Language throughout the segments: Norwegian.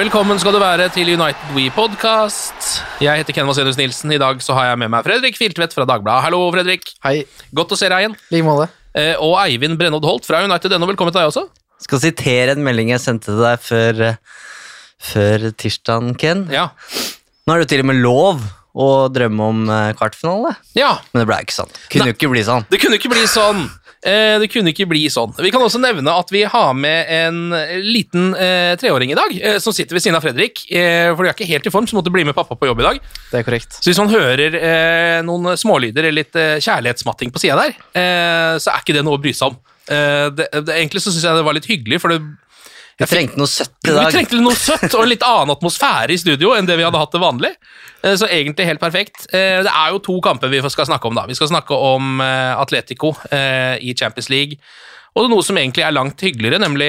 Velkommen skal du være til United We Podcast. Jeg heter Ken Vasenius Nilsen. I dag så har jeg med meg Fredrik Filtvedt fra Dagbladet. Hallo, Fredrik. Hei, Godt å se deg igjen. like måte. Eh, Og Eivind Brennod Holt fra United.no. Velkommen til deg også. Skal sitere en melding jeg sendte til deg før, eh, før tirsdagen, Ken. Ja. Nå er det jo til og med lov å drømme om eh, kvartfinale, ja. men det ble ikke sånn. Kunne jo ikke bli sånn. Det kunne ikke bli sånn. Eh, det kunne ikke bli sånn. Vi kan også nevne at vi har med en liten eh, treåring i dag, eh, som sitter ved siden av Fredrik. Eh, for de er ikke helt i form, så måtte bli med pappa på jobb i dag. Det er korrekt. Så hvis man hører eh, noen smålyder eller litt eh, kjærlighetsmatting på sida der, eh, så er ikke det noe å bry seg om. Eh, egentlig så syns jeg det var litt hyggelig, for det Jeg trengte noe søtt i dag. Vi trengte noe søtt og litt annen atmosfære i studio enn det vi hadde hatt til vanlig. Eh, Så egentlig helt perfekt. Eh, Det er jo to kamper vi skal snakke om. da. Vi skal snakke om eh, Atletico i Champions League. Og er noe som egentlig er langt hyggeligere, nemlig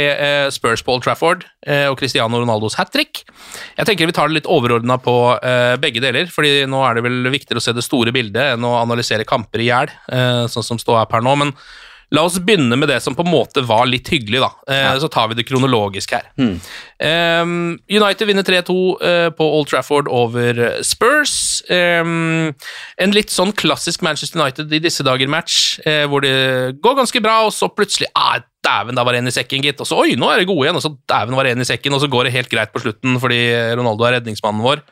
Spurs Paul Trafford og Cristiano Ronaldos hat trick. Jeg tenker vi tar det litt overordna på begge deler, fordi nå er det vel viktigere å se det store bildet enn å analysere kamper i hjel, sånn som ståa per nå. men La oss begynne med det som på en måte var litt hyggelig, da. Eh, Så tar vi det kronologisk her. Um, United vinner 3-2 eh, på Old Trafford over Spurs. Um, en litt sånn klassisk Manchester United i disse dager-match, eh, hvor det går ganske bra, og så plutselig ah, Dæven, da var det en i sekken, gitt. Og så oi, nå er det gode igjen. Og så dæven, var det en i sekken, og så går det helt greit på slutten fordi Ronaldo er redningsmannen vår.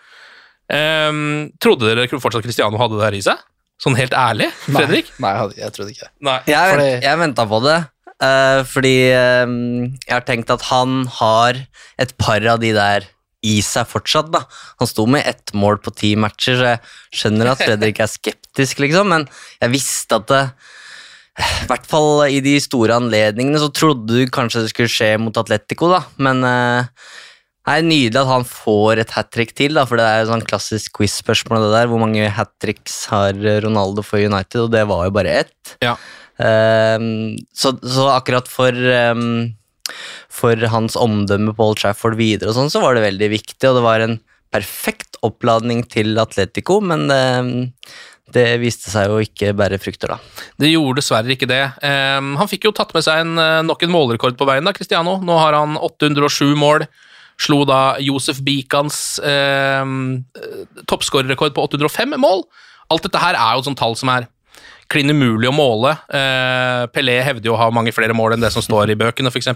Um, trodde dere fortsatt Cristiano hadde det her i seg? Sånn helt ærlig, Fredrik? Nei, jeg, jeg trodde ikke det. Jeg, Fordi- jeg venta på det, uh, fordi eh, jeg har tenkt at han har et par av de der i seg fortsatt. da. Han sto med ett mål på ti matcher, så jeg skjønner at Fredrik er skeptisk, liksom, men jeg visste at det i hvert fall i de store anledningene så trodde du kanskje det skulle skje mot Atletico, da, men eh, er nydelig at han får et hat trick til, da, for det er jo sånn klassisk quiz-spørsmål. det der, Hvor mange hat tricks har Ronaldo for United, og det var jo bare ett. Ja. Um, så, så akkurat for um, For hans omdømme på Old Trafford videre og sånn, så var det veldig viktig, og det var en perfekt oppladning til Atletico, men um, det viste seg jo ikke bære frukter, da. Det gjorde dessverre ikke det. Han fikk jo tatt med seg en, eh, nok en målrekord på veien, da, Cristiano. Nå har han 807 mål. Slo da Josef Bikans eh, toppskårerrekord på 805 mål. Alt dette her er jo et sånt tall som er klin umulig å måle. Eh, Pelé hevder jo å ha mange flere mål enn det som står i bøkene, f.eks.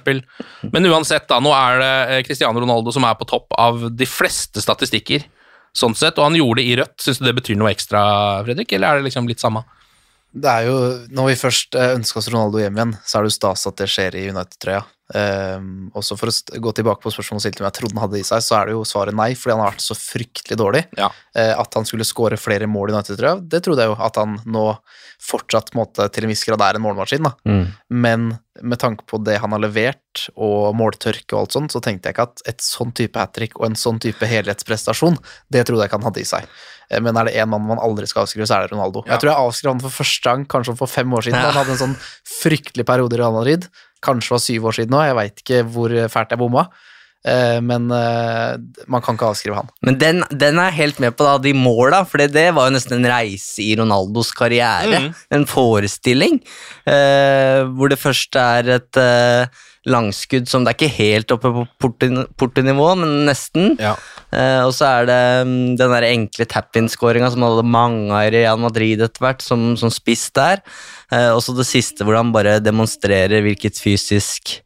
Men uansett, da, nå er det eh, Cristiano Ronaldo som er på topp av de fleste statistikker. Sånn sett, Og han gjorde det i rødt. Syns du det betyr noe ekstra, Fredrik, eller er det liksom litt samme? Det er jo, Når vi først eh, ønsker oss Ronaldo hjem igjen, så er det jo stas at det skjer i United-trøya. Um, også For å gå tilbake på spørsmålet stilte om jeg trodde han hadde i seg, så er det jo svaret nei, fordi han har vært så fryktelig dårlig. Ja. Uh, at han skulle skåre flere mål i United-trøya, det trodde jeg jo. At han nå fortsatt måtte måte, til en viss grad er en målmaskin. Mm. Men med tanke på det han har levert, og måltørke og alt sånt, så tenkte jeg ikke at et sånn type hat trick og en sånn type helhetsprestasjon, det trodde jeg ikke han hadde i seg. Eh, Men er det én mann man aldri skal avskrive, så er det Ronaldo. Ja. Jeg tror jeg avskrev han for første gang kanskje for fem år siden. Ja. Han hadde en sånn fryktelig periode i Real Madrid. Kanskje var syv år siden nå, jeg veit ikke hvor fælt jeg bomma. Eh, men eh, man kan ikke avskrive han. Men den, den er jeg helt med på, da, de måla, for det var jo nesten en reise i Ronaldos karriere. Mm. En forestilling, eh, hvor det først er et eh, langskudd som det er ikke helt oppe på porte- portenivå, men nesten. Ja. Eh, og så er det mm, den der enkle tap-in-skåringa som hadde mange av i Real Madrid etter hvert, som, som spiss der. Eh, og så det siste hvor han bare demonstrerer hvilket fysisk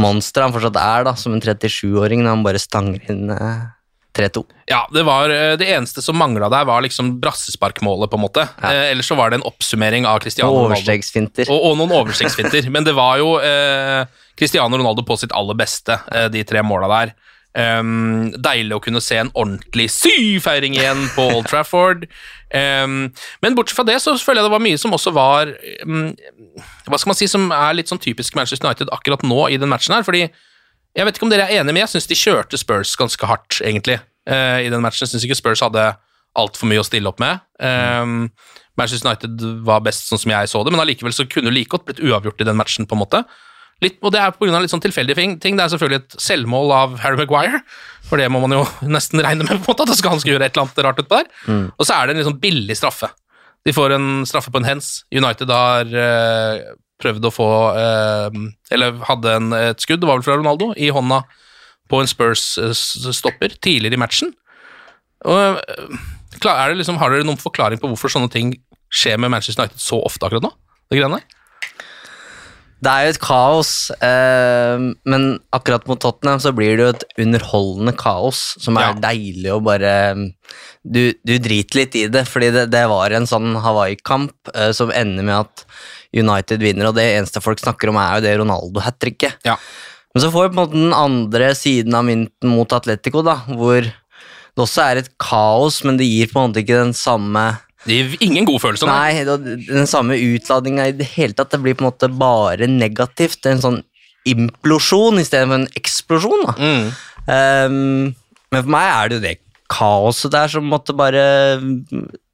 monster han fortsatt er, da, som en 37-åring, når han bare stanger inn eh, 3-2. Ja, det var eh, det eneste som mangla der, var liksom brassesparkmålet, på en måte. Eh, ellers så var det en oppsummering av Cristiano Og Ronaldo. Og, og noen overstegsfinter. Men det var jo eh, Cristiano Ronaldo på sitt aller beste, eh, de tre måla der. Um, deilig å kunne se en ordentlig syfeiring igjen på Old Trafford. Um, men bortsett fra det så føler jeg det var mye som også var um, Hva skal man si, som er litt sånn typisk Manchester United akkurat nå i den matchen her. Fordi jeg vet ikke om dere er enige, men jeg syns de kjørte Spurs ganske hardt, egentlig, uh, i den matchen. Jeg syns ikke Spurs hadde altfor mye å stille opp med. Um, Manchester United var best sånn som jeg så det, men allikevel så kunne det like godt blitt uavgjort i den matchen, på en måte. Litt, og det er pga. litt sånn tilfeldige ting. ting. Det er selvfølgelig et selvmål av Harry Maguire, for det må man jo nesten regne med, på en måte, at han skal gjøre et eller annet rart utpå der. Og så er det en litt sånn billig straffe. De får en straffe på en hens. United har eh, prøvd å få eh, Eller hadde en, et skudd, det var vel fra Ronaldo, i hånda på en Spurs-stopper tidligere i matchen. Og, eh, er det liksom, har dere noen forklaring på hvorfor sånne ting skjer med Manchester United så ofte akkurat nå? Det greiene der? Det er jo et kaos, eh, men akkurat mot Tottenham så blir det jo et underholdende kaos som er Ja. deilig å bare du, du driter litt i det, fordi det, det var en sånn Hawaii-kamp eh, som ender med at United vinner, og det eneste folk snakker om, er jo det Ronaldo-hat-tricket. Ja. Men så får vi på en måte den andre siden av mynten mot Atletico, da, hvor det også er et kaos, men det gir på en måte ikke den samme Det gir ingen god følelse. nei. Nei, den samme utladninga i det hele tatt. Det blir på en måte bare negativt. En sånn implosjon istedenfor en eksplosjon. Da. Mm. Um, men for meg er det jo det kaoset der som måtte bare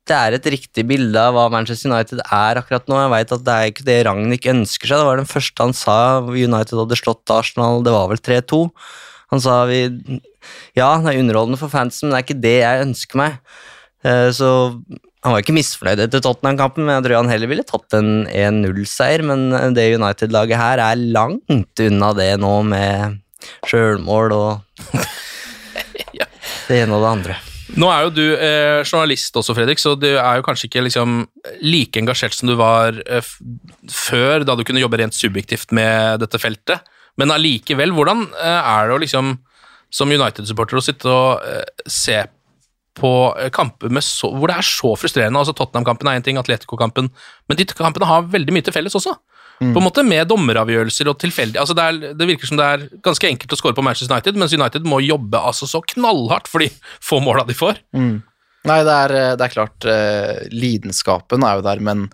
Det er et riktig bilde av hva Manchester United er akkurat nå. Jeg vet at det er ikke det Ragnhild ønsker seg. Det var den første han sa United hadde slått Arsenal, det var vel 3-2. Han sa vi Ja, det er underholdende for fansen, men det er ikke det jeg ønsker meg. Eh, Så han var ikke misfornøyd etter Tottenham-kampen, men jeg tror han heller ville tatt en 1-0-seier. Men det United-laget her er langt unna det nå, med sjølmål og det ene og det andre. Nå er jo du eh, journalist også, Fredrik, så du er jo kanskje ikke liksom like engasjert som du var eh, før, da du kunne jobbe rent subjektivt med dette feltet. Men allikevel, hvordan eh, er det å liksom, som United-supporter å sitte og eh, se på eh, kamper hvor det er så frustrerende? altså Tottenham-kampen er én ting, Atletico-kampen, men de kampene har veldig mye til felles også. På en måte Med dommeravgjørelser og tilfeldig altså det, er, det virker som det er ganske enkelt å score på Manchester United, mens United må jobbe altså så knallhardt for de få måla de får. Nei, det er, det er klart uh, Lidenskapen er jo der, men,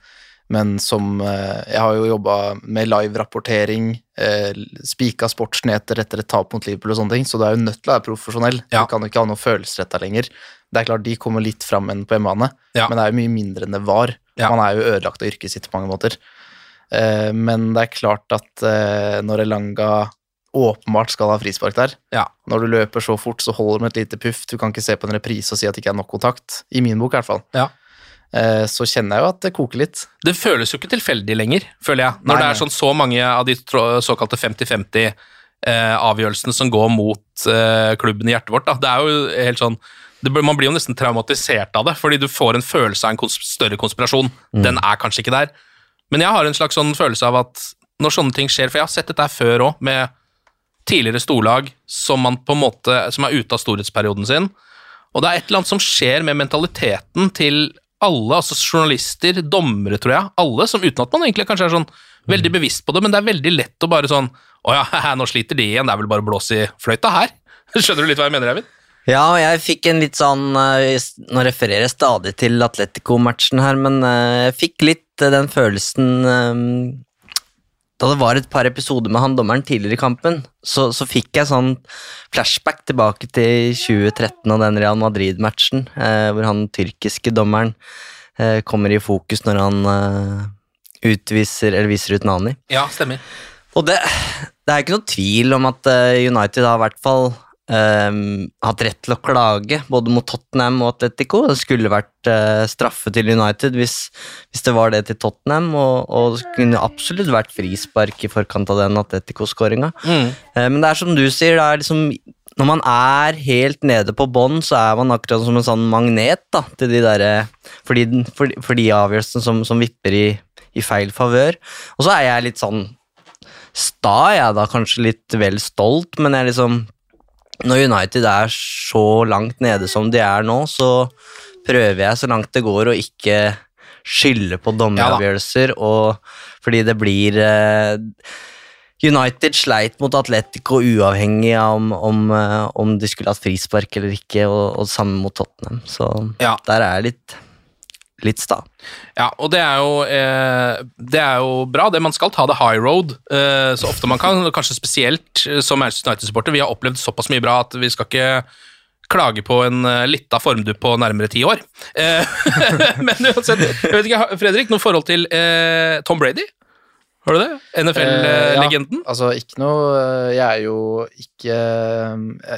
men som uh, Jeg har jo jobba med live-rapportering, uh, spika sportsnyheter etter et tap mot Liverpool og sånne ting, så du er jo nødt til å være profesjonell. Ja. Du kan jo ikke ha noe følelsesretta lenger. Det er klart de kommer litt fram enn på hjemmebane, Ja. men det er jo mye mindre enn det var. Ja. Man er jo ødelagt av yrket sitt på mange måter. Eh, men det er klart at eh, når Elanga åpenbart skal ha frispark der, Ja. når du løper så fort, så holder det med et lite puff. Du kan ikke se på en reprise og si at det ikke er nok kontakt. I min bok, i hvert fall. Ja. Eh, Så kjenner jeg jo at det koker litt. Det føles jo ikke tilfeldig lenger, føler jeg. Når Nei, det er sånn så mange av de såkalte 50-50-avgjørelsene som går mot klubben i hjertet vårt. Da. Det er jo helt sånn det, Man blir jo nesten traumatisert av det, fordi du får en følelse av en kons større konspirasjon. Den er kanskje ikke der. Men jeg har en slags sånn følelse av at når sånne ting skjer For jeg har sett dette her før òg, med tidligere storlag som, man på en måte, som er ute av storhetsperioden sin. Og det er et eller annet som skjer med mentaliteten til alle, altså journalister, dommere, tror jeg, alle, som uten at man egentlig kanskje er sånn veldig bevisst på det, men det er veldig lett å bare sånn Å ja, nå sliter de igjen, det er vel bare å blåse i fløyta her. Skjønner du litt hva jeg mener, Eivind? Ja, og jeg fikk en litt sånn eh, Nå refererer jeg stadig til Atletico-matchen her, men eh, jeg fikk litt eh, den følelsen Da det var et par episoder med han dommeren tidligere i kampen, så, så fikk jeg sånn flashback tilbake til 2013 og den Real Madrid-matchen, hvor han tyrkiske dommeren kommer i fokus når han utviser, eller viser ut Nani. Ja, stemmer. Og det, det er ikke noe tvil om at United har i hvert fall eh, hatt rett til å klage både mot Tottenham og Atletico. Det skulle vært uh, straffe til United hvis, hvis det var det til Tottenham, og, og det kunne absolutt vært frispark i forkant av den Atletico-skåringa. Mm. Uh, men det er som du sier, det er liksom når man er helt nede på bånn, så er man akkurat som en sånn magnet da, til de der, For de, for, for de avgjørelsene som, som vipper i, i feil favør. Og så er jeg litt sånn sta, jeg da, kanskje litt vel stolt, men jeg liksom Når United er så langt nede som de er nå, så prøver jeg så langt det går å ikke skylde på dommeravgjørelser, og fordi det blir eh, United sleit mot Atletico uavhengig av om, om, eh, om de skulle hatt frispark eller ikke, og, og samme mot Tottenham. Så Ja. der er jeg litt, litt sta. Ja, og det er, jo, eh, det er jo bra. det Man skal ta det high road eh, så ofte man kan. Kanskje spesielt eh, som Manchester United-supporter. Vi har opplevd såpass mye bra at vi skal ikke klage på en uh, lita formdupp på nærmere ti år. Eh, men uansett, jeg vet ikke, Fredrik, noe forhold til eh, Tom Brady? Har du det? Eh, NFL-legenden? ja, altså, ikke noe Jeg er jo ikke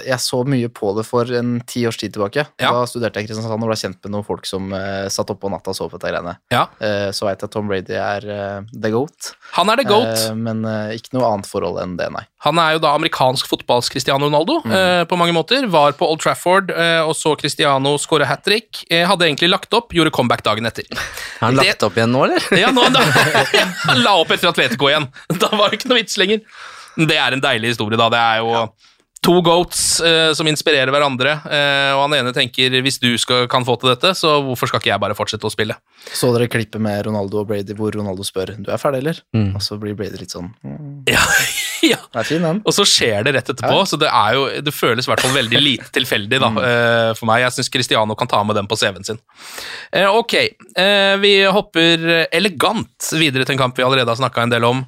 Jeg så mye på det for en ti års tid tilbake. Ja. Da studerte jeg i Kristiansand og ble kjent med noen folk som uh, satt oppe på natta og så på dette greiene. Ja. Uh, så veit jeg at Tom Brady er uh, the goat. Han er the goat. Eh, men eh, ikke noe annet forhold enn det, nei. Han er jo da amerikansk fotballs Cristiano Ronaldo Mm. eh, på mange måter. Var på Old Trafford eh, og så Cristiano skåre hat trick. Eh, hadde egentlig lagt opp, gjorde comeback dagen etter. Har han Det- lagt opp igjen nå, eller? Ja, nå, da, Han la opp etter Atletico igjen. Da var det ikke noe vits lenger. Det er en deilig historie, da. Det er jo to goats eh, som inspirerer hverandre, eh, og han ene tenker hvis du skal, kan få til dette, så hvorfor skal ikke jeg bare fortsette å spille? Så dere klippet med Ronaldo og Brady hvor Ronaldo spør du er ferdig, eller? Mm. Og så blir Brady litt sånn mm, Ja, ja. Det fin. Og så skjer det rett etterpå, så det er jo, det føles i hvert fall veldig lite tilfeldig da, eh, for meg. Jeg syns Cristiano kan ta med den på CV-en sin. Eh, ok, eh, vi hopper elegant videre til en kamp vi allerede har snakka en del om.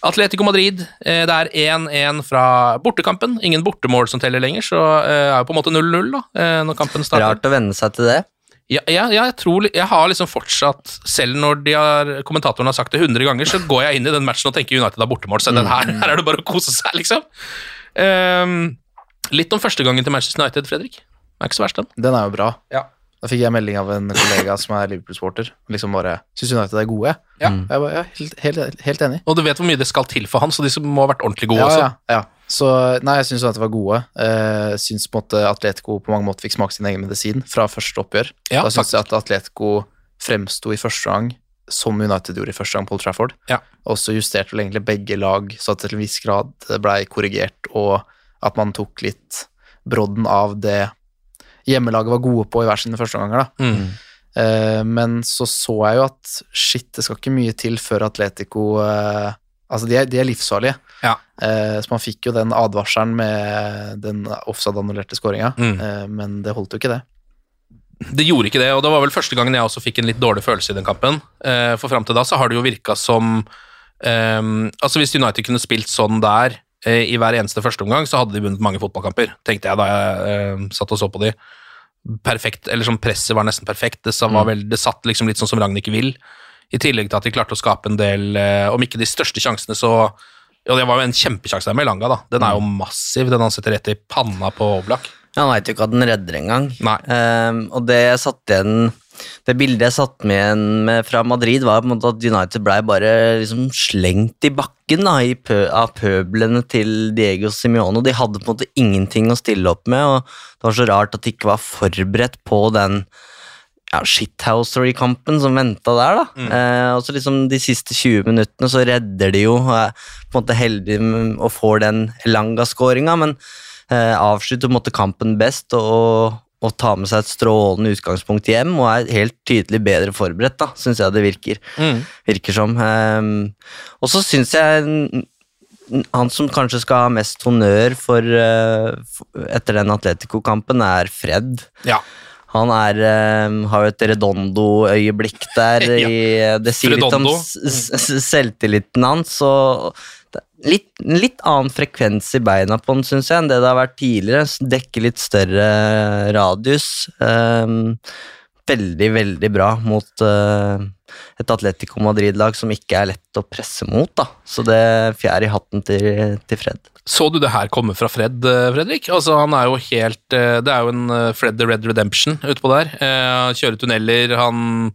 Atletico Madrid, det er 1-1 fra bortekampen. Ingen bortemål som teller lenger, så er jo på en måte 0-0 da, eh, når kampen starter. Rart å venne seg til det. Ja, ja, ja, jeg tror Jeg har liksom fortsatt Selv når de har, kommentatorene har sagt det 100 ganger, så går jeg inn i den matchen og tenker United har bortemål. Så den her, her er det bare å kose seg, liksom. Um, litt om første gangen til Manchester United, Fredrik. Den er ikke så verst, den. Den er jo bra. Ja. Da fikk jeg melding av en kollega som er Liverpool-sporter. Liksom bare Syns United er gode? Ja. Jeg bare, ja, helt, helt, helt enig. Og du vet hvor mye det skal til for han, så de som må ha vært ordentlig gode ja, også. Ja, ja. Så nei, jeg syns det var gode. Uh, syns på en måte Atletico på mange måter fikk smake sin egen medisin fra første oppgjør. Ja, da syns jeg at Atletico fremsto i første gang som United gjorde i første gang på Trafford. Ja. Og så justerte vel egentlig begge lag så at det til en viss grad blei korrigert, og at man tok litt brodden av det hjemmelaget var gode på i hver sine første omganger. da. Mm. Eh, men så så jeg jo at shit, det skal ikke mye til før Atletico eh, Altså, de er, de er livsfarlige. Ja. Eh, så man fikk jo den advarselen med den offside-annullerte skåringa, Mm. eh, men det holdt jo ikke, det. Det gjorde ikke det, og det var vel første gangen jeg også fikk en litt dårlig følelse i den kampen. Eh, For fram til da så har det jo virka som ehm, Altså Hvis United kunne spilt sånn der eh, i hver eneste førsteomgang, så hadde de vunnet mange fotballkamper, tenkte jeg da jeg eh, satt og så på de. Perfekt, eller sånn Presset var nesten perfekt. Det, var vel, det satt liksom litt sånn som Ragnhild vil. I tillegg til at de klarte å skape en del, eh, om ikke de største sjansene, så Ja, det var jo en kjempesjanse der med Elanga, da. Den er jo massiv, den han setter rett i panna på Oblak. Han veit jo ikke at den redder engang. Um, og det jeg satt igjen Det bildet jeg satt med, igjen fra Madrid, var på en måte at United blei bare liksom slengt i bakken da, i pø av pøblene til Diego Simione. Og de hadde på en måte ingenting å stille opp med, og det var så rart at de ikke var forberedt på den ja, shithousery-kampen som venta der, da. Eh, og så liksom de siste 20 minuttene så redder de jo, er på en måte heldig og får den Elanga-skåringa, men eh, avslutter på en måte kampen best og, og tar med seg et strålende utgangspunkt hjem og er helt tydelig bedre forberedt, da, syns jeg det virker, Mm. virker som. Eh, og så syns jeg han som kanskje skal ha mest honnør for, eh, for etter den Atletico-kampen, er Fred. Ja. Han er, um, har jo et Redondo-øyeblikk der. Ja. i, det sier litt om selvtilliten hans. Og litt, litt annen frekvens i beina på han, syns jeg, enn det det har vært tidligere. Dekker litt større radius. Um, veldig, veldig bra mot, eh, et Atletico Madrid-lag som ikke er lett å presse mot. da. Så det er fjær i hatten til, til Fred. Så du det her komme fra Fred, eh, Fredrik? Altså, han er jo helt eh, Det er jo en eh, Fred the Red Redemption utpå der. Han kjører tunneler, han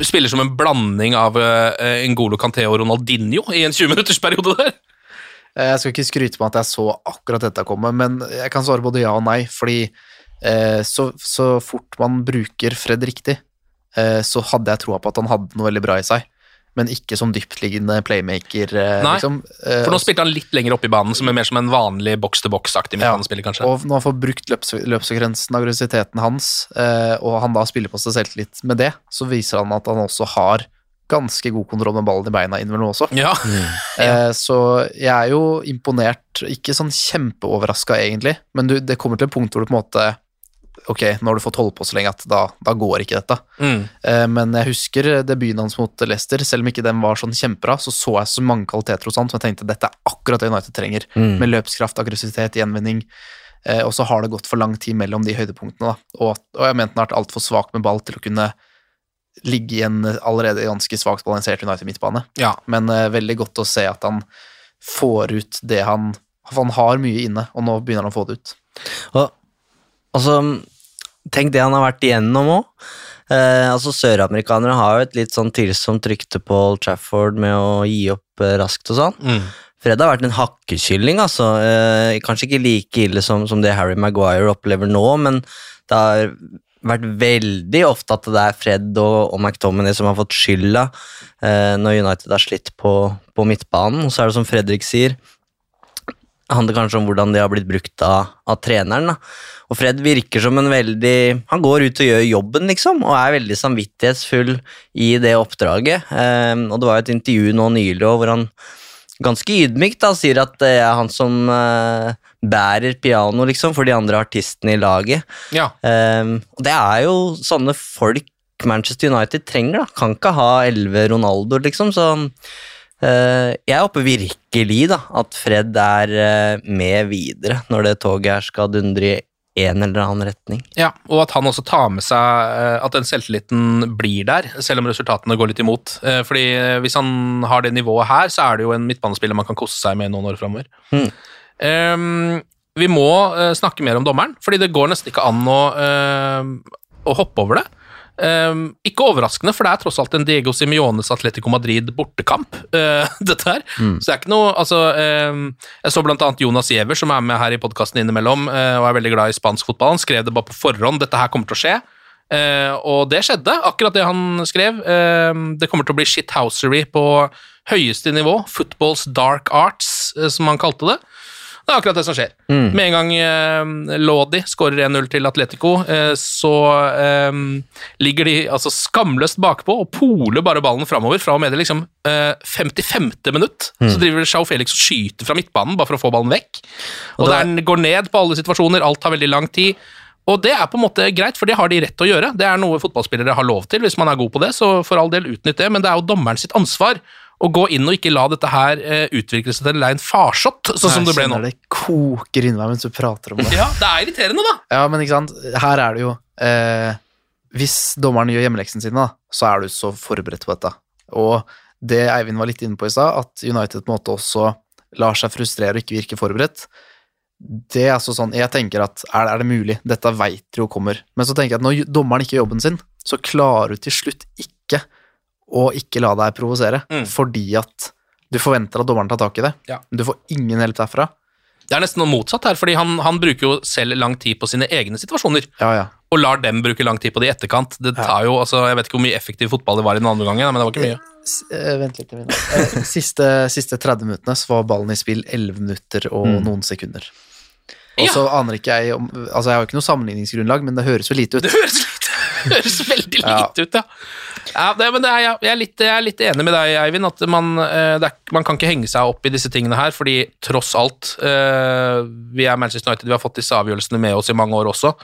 spiller som en blanding av Ngolo Canté og Ronaldinho i en 20-minuttersperiode der. Eh, Jeg skal ikke skryte på at jeg så akkurat dette komme, men jeg kan svare både ja og nei, fordi så, så fort man bruker Fred riktig, så hadde jeg troa på at han hadde noe veldig bra i seg, men ikke som dyptliggende playmaker, eh, Nei, liksom. Eh, For nå spilte han litt lenger opp i banen, som er mer som en vanlig boks-til-boks-aktig midtbanespiller, kanskje. Og når han får brukt løps løpsgrensen, aggressiviteten hans, eh, og han da spiller på seg selvtillit med det, så viser han at han også har ganske god kontroll med ballen i beina innimellom også. Ja. Eh, så jeg er jo imponert, ikke sånn kjempeoverraska egentlig, men du, det kommer til et punkt hvor du på en måte Ok, nå har du fått holde på så lenge at da, da går ikke dette. Mm. Eh, men jeg husker debuten hans mot Leicester, selv om ikke den var sånn kjempebra, så så jeg så mange kvaliteter hos han som jeg tenkte dette er akkurat det United trenger, Mm. med løpskraft, aggressivitet, gjenvinning. Eh, og så har det gått for lang tid mellom de høydepunktene, da. Og, og jeg mente han har vært altfor svak med ball til å kunne ligge i en allerede ganske svakt balansert United midtbane. Ja. Men eh, veldig godt å se at han får ut det han For han har mye inne, og nå begynner han å få det ut. Og altså, tenk det han har vært igjennom òg. Eh, altså, Søramerikanere har jo et litt sånn tilsomt rykte på Old Trafford med å gi opp eh, raskt og sånn. Mm. Fred har vært en hakkekylling, altså. Eh, kanskje ikke like ille som, som det Harry Maguire opplever nå, men det har vært veldig ofte at det er Fred og, og McTominay som har fått skylda eh, når United har slitt på, på midtbanen. Og så er det som Fredrik sier, det handler kanskje om hvordan de har blitt brukt av, av treneren. Da. Og Fred virker som en veldig Han går ut og gjør jobben, liksom, og er veldig samvittighetsfull i det oppdraget. Eh, og det var et intervju nå nylig hvor han ganske ydmykt da, sier at det er han som eh, bærer piano, liksom, for de andre artistene i laget. Ja. Eh, og det er jo sånne folk Manchester United trenger, da. Kan ikke ha elleve Ronaldo, liksom, så Uh, jeg håper virkelig da, at Fred er uh, med videre når det toget her skal dundre i en eller annen retning. Ja, og at han også tar med seg eh, at den selvtilliten blir der, selv om resultatene går litt imot. Eh, Fordi eh, hvis han har det nivået her, så er det jo en midtbanespiller man kan kose seg med noen år framover. Mm. Ehm, vi må snakke mer om dommeren, fordi det går nesten ikke an å, å hoppe over det. Ehm, ikke overraskende, for det er tross alt en Diego Simiones Atletico Madrid bortekamp, Uh, dette her. Så det er ikke noe Altså, um, jeg så annet Jonas Giæver, som er med her i podkasten innimellom, uh, og er veldig glad i spansk fotball. Han skrev det bare på forhånd, dette her kommer til å skje. Uh, og det skjedde, akkurat det han skrev. Eh, det kommer til å bli shithousery på høyeste nivå. Football's dark arts, som han kalte det. Det er akkurat det som skjer. Med en gang eh, Lodi skårer 1-0 til Atletico, eh, så eh, ligger de altså skamløst bakpå og poler bare ballen framover fra og med det liksom eh, 55. minutt. Så driver Sjau Felix og skyter fra midtbanen bare for å få ballen vekk. Og, Og der den går ned på alle situasjoner, alt tar veldig lang tid. Og det er på en måte greit, for det har de rett til å gjøre. Det er noe fotballspillere har lov til, hvis man er god på det, så for all del utnytt det, men det er jo dommeren sitt ansvar å gå inn og ikke la dette her eh, utvikle seg til en lein farsott, sånn som det ble nå. Jeg kjenner det koker inni meg mens du prater om det. Ja, det er irriterende, da. Ja, men ikke sant, her er det jo eh, Hvis dommeren gjør hjemmeleksen sine, da, så er du så forberedt på dette. Og det Eivind var litt inne på i stad, at United på en måte også lar seg frustrere og ikke virke forberedt. Det er altså sånn, Jeg tenker at er er det mulig? Dette veit du jo kommer. Men så tenker jeg at når dommeren ikke gjør jobben sin, så klarer du til slutt ikke å ikke la deg provosere, Mm. fordi at du forventer at dommeren tar tak i det. Ja. Du får ingen hjelp derfra. Det er nesten noe motsatt her, fordi han, han bruker jo selv lang tid på sine egne situasjoner, Ja, ja. og lar dem bruke lang tid på det i etterkant. Det tar jo, altså, Jeg vet ikke hvor mye effektiv fotball det var i den andre gangen, men det var ikke mye. S eh, vent litt. Eivind. Eh, Siste, siste 30 minuttene så var ballen i spill 11 minutter og noen sekunder. Og så aner ikke jeg om Altså, jeg har jo ikke noe sammenligningsgrunnlag, men det høres jo lite ut. Det høres, høres veldig lite ut, ja. ja det, men det er, jeg, er litt, jeg er litt enig med deg, Eivind, at man, eh, er, man kan ikke henge seg opp i disse tingene her, fordi tross alt eh, Vi er Manchester United, vi har fått disse avgjørelsene med oss i mange år også.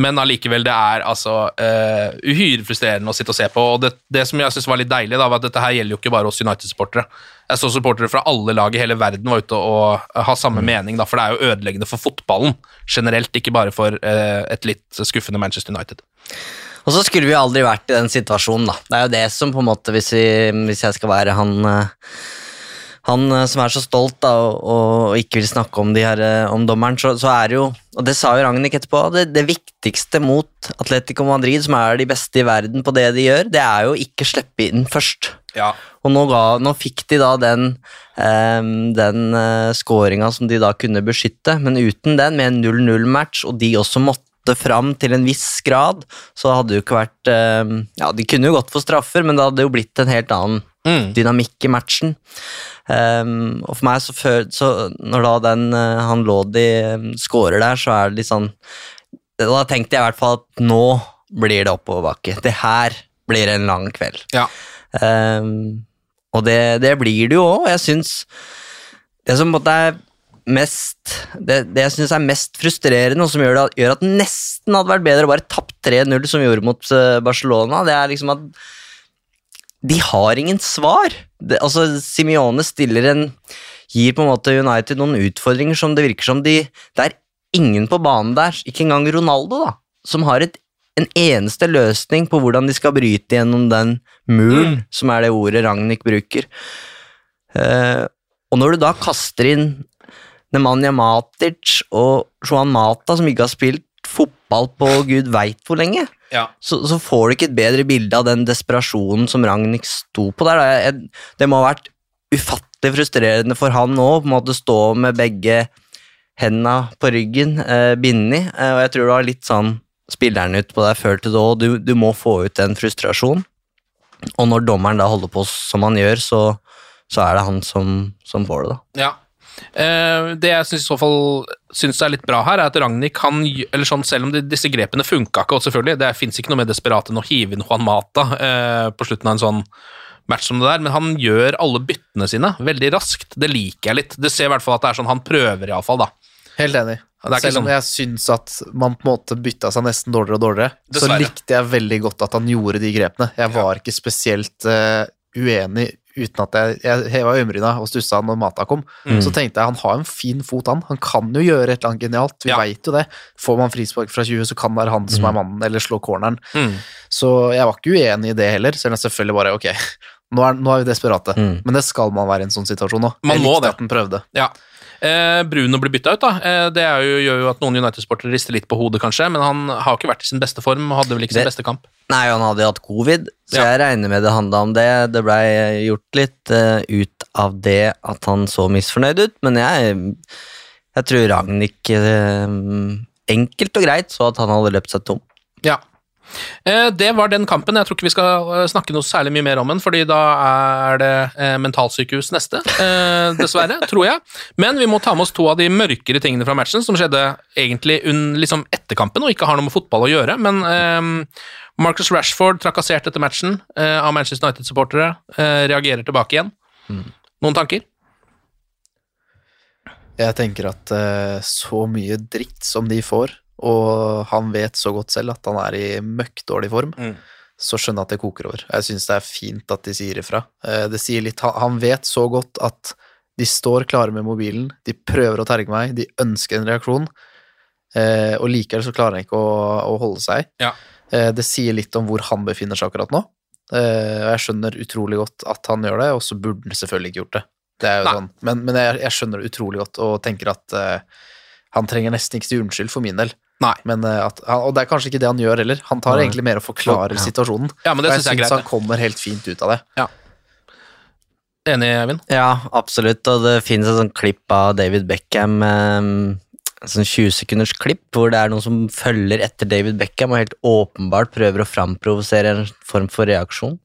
Men allikevel, det er altså uh, uhyre frustrerende å sitte og se på. Og det, det som jeg synes var litt deilig, da, var at dette her gjelder jo ikke bare oss United-supportere. Jeg så supportere fra alle lag i hele verden var ute og ha samme mening, da, for det er jo ødeleggende for fotballen generelt, ikke bare for eh, et litt skuffende Manchester United. Og så skulle vi aldri vært i den situasjonen, da. Det er jo det som på en måte, hvis, vi, hvis jeg skal være han eh, han eh, som er så stolt da, og, og ikke vil snakke om, de her, eh, om dommeren, så, så er det jo Og det sa jo Ragnhild etterpå, det, det viktigste mot Atletico Madrid, som er de beste i verden på det de gjør, det er jo ikke slippe inn først. Ja. Og nå, ga, nå fikk de da den, um, den uh, scoringa som de da kunne beskytte, men uten den, med en 0-0-match, og de også måtte fram til en viss grad, så hadde det jo ikke vært um, Ja, de kunne jo gått for straffer, men det hadde jo blitt en helt annen Mm. dynamikk i matchen. Um, og for meg, så, før, så når da den uh, han Lodi um, skårer der, så er det litt sånn Da tenkte jeg i hvert fall at nå blir det oppoverbakke. Det her blir en lang kveld. Ja. Um, og det, det blir det jo òg. Jeg syns Det som måte er mest Det, det jeg syns er mest frustrerende, og som gjør, det, gjør at nesten hadde vært bedre å bare tapt 3-0, som vi gjorde mot uh, Barcelona, det er liksom at de har ingen svar. Det, altså, Simione stiller en Gir på en måte United noen utfordringer som det virker som de Det er ingen på banen der, ikke engang Ronaldo, da, som har et, en eneste løsning på hvordan de skal bryte gjennom den muren, som er det ordet Ragnhild bruker. Eh, og når du da kaster inn Nemanja Matic og Johan Mata, som ikke har spilt fotball på gud veit hvor lenge, Ja. så, så får du ikke et bedre bilde av den desperasjonen som Ragnhild sto på der. da. Jeg, det må ha vært ufattelig frustrerende for han nå, på en måte stå med begge henda på ryggen, eh, bindet, eh, og jeg tror det var litt sånn spilleren ut på deg før til da, og du, du må få ut den frustrasjonen. Og når dommeren da holder på som han gjør, så, så er det han som, som får det, da. Ja. Eh, det jeg synes i så fall synes er litt bra her, er at Ragnhild kan eller sånn, Selv om de, disse grepene funka ikke, og selvfølgelig, det fins ikke noe mer desperat enn å hive inn Juan Mata eh, på slutten av en sånn match som det der, men han gjør alle byttene sine veldig raskt. Det liker jeg litt. Det ser i hvert fall at det er sånn han prøver, iallfall, da. Helt enig. Det er Selv om sånn- jeg syns at man på en måte bytta seg nesten dårligere og dårligere, Dessverre. så likte jeg veldig godt at han gjorde de grepene. Jeg var ikke spesielt eh, uenig uten at jeg, jeg heva øyenbryna og stussa når Mata kom. Mm. Så tenkte jeg han har en fin fot, han. Han kan jo gjøre et eller annet genialt. Vi Ja. vet jo det. Får man frispark fra 20, så kan det være han som er mannen, eller slå corneren. Mm. Så jeg var ikke uenig i det heller, selv om jeg selvfølgelig bare ok, nå er, nå er vi desperate. Mm. Men det skal man være i en sånn situasjon nå. Man Jeg likte det. at han prøvde. Ja. Eh, Bruno blir bytta ut, da. Eh, det er jo, gjør jo at noen United-sportere rister litt på hodet, kanskje, men han har ikke vært i sin beste form og hadde vel ikke sin Det- beste kamp. Nei, han hadde jo hatt covid, så Ja. jeg regner med det handla om det. Det blei gjort litt uh, ut av det at han så misfornøyd ut, men jeg, jeg tror Ragnhild uh, enkelt og greit så at han hadde løpt seg tom. Ja. Eh, Det var den kampen. Jeg tror ikke vi skal eh, snakke noe særlig mye mer om den, fordi da er det eh, mentalsykehus neste, dessverre, tror jeg. Men vi må ta med oss to av de mørkere tingene fra matchen, som skjedde egentlig liksom etter kampen og ikke har noe med fotball å gjøre. Men Marcus Rashford, trakassert etter matchen av Manchester United-supportere, reagerer tilbake igjen. Noen tanker? Jeg tenker at så mye dritt som de får, og han vet så godt selv at han er i møkkdårlig form, Mm. så skjønner jeg at det koker over. Jeg syns det er fint at de sier ifra. Eh, det sier litt han, vet så godt at de står klare med mobilen, de prøver å terge meg, de ønsker en reaksjon, eh, og likevel så klarer han ikke å, å holde seg. Ja. Eh, det sier litt om hvor han befinner seg akkurat nå. Og jeg skjønner utrolig godt at han gjør det, og så burde han selvfølgelig ikke gjort det. Det er jo sånn. Men, men jeg, jeg skjønner det utrolig godt og tenker at han trenger nesten ikke si unnskyld for min del. Nei. Men, eh, at, og det er kanskje ikke det han gjør heller. Han tar Nei. egentlig mer og forklarer Ja. situasjonen. Ja, men det og jeg er syns greit. han kommer helt fint ut av det. Enig, Eivind? Ja, absolutt, og det finnes et sånt klipp av David Beckham, Et en sånn 20 sekunders klipp, hvor det er noen som følger etter David Beckham og helt åpenbart prøver å framprovosere en form for reaksjon.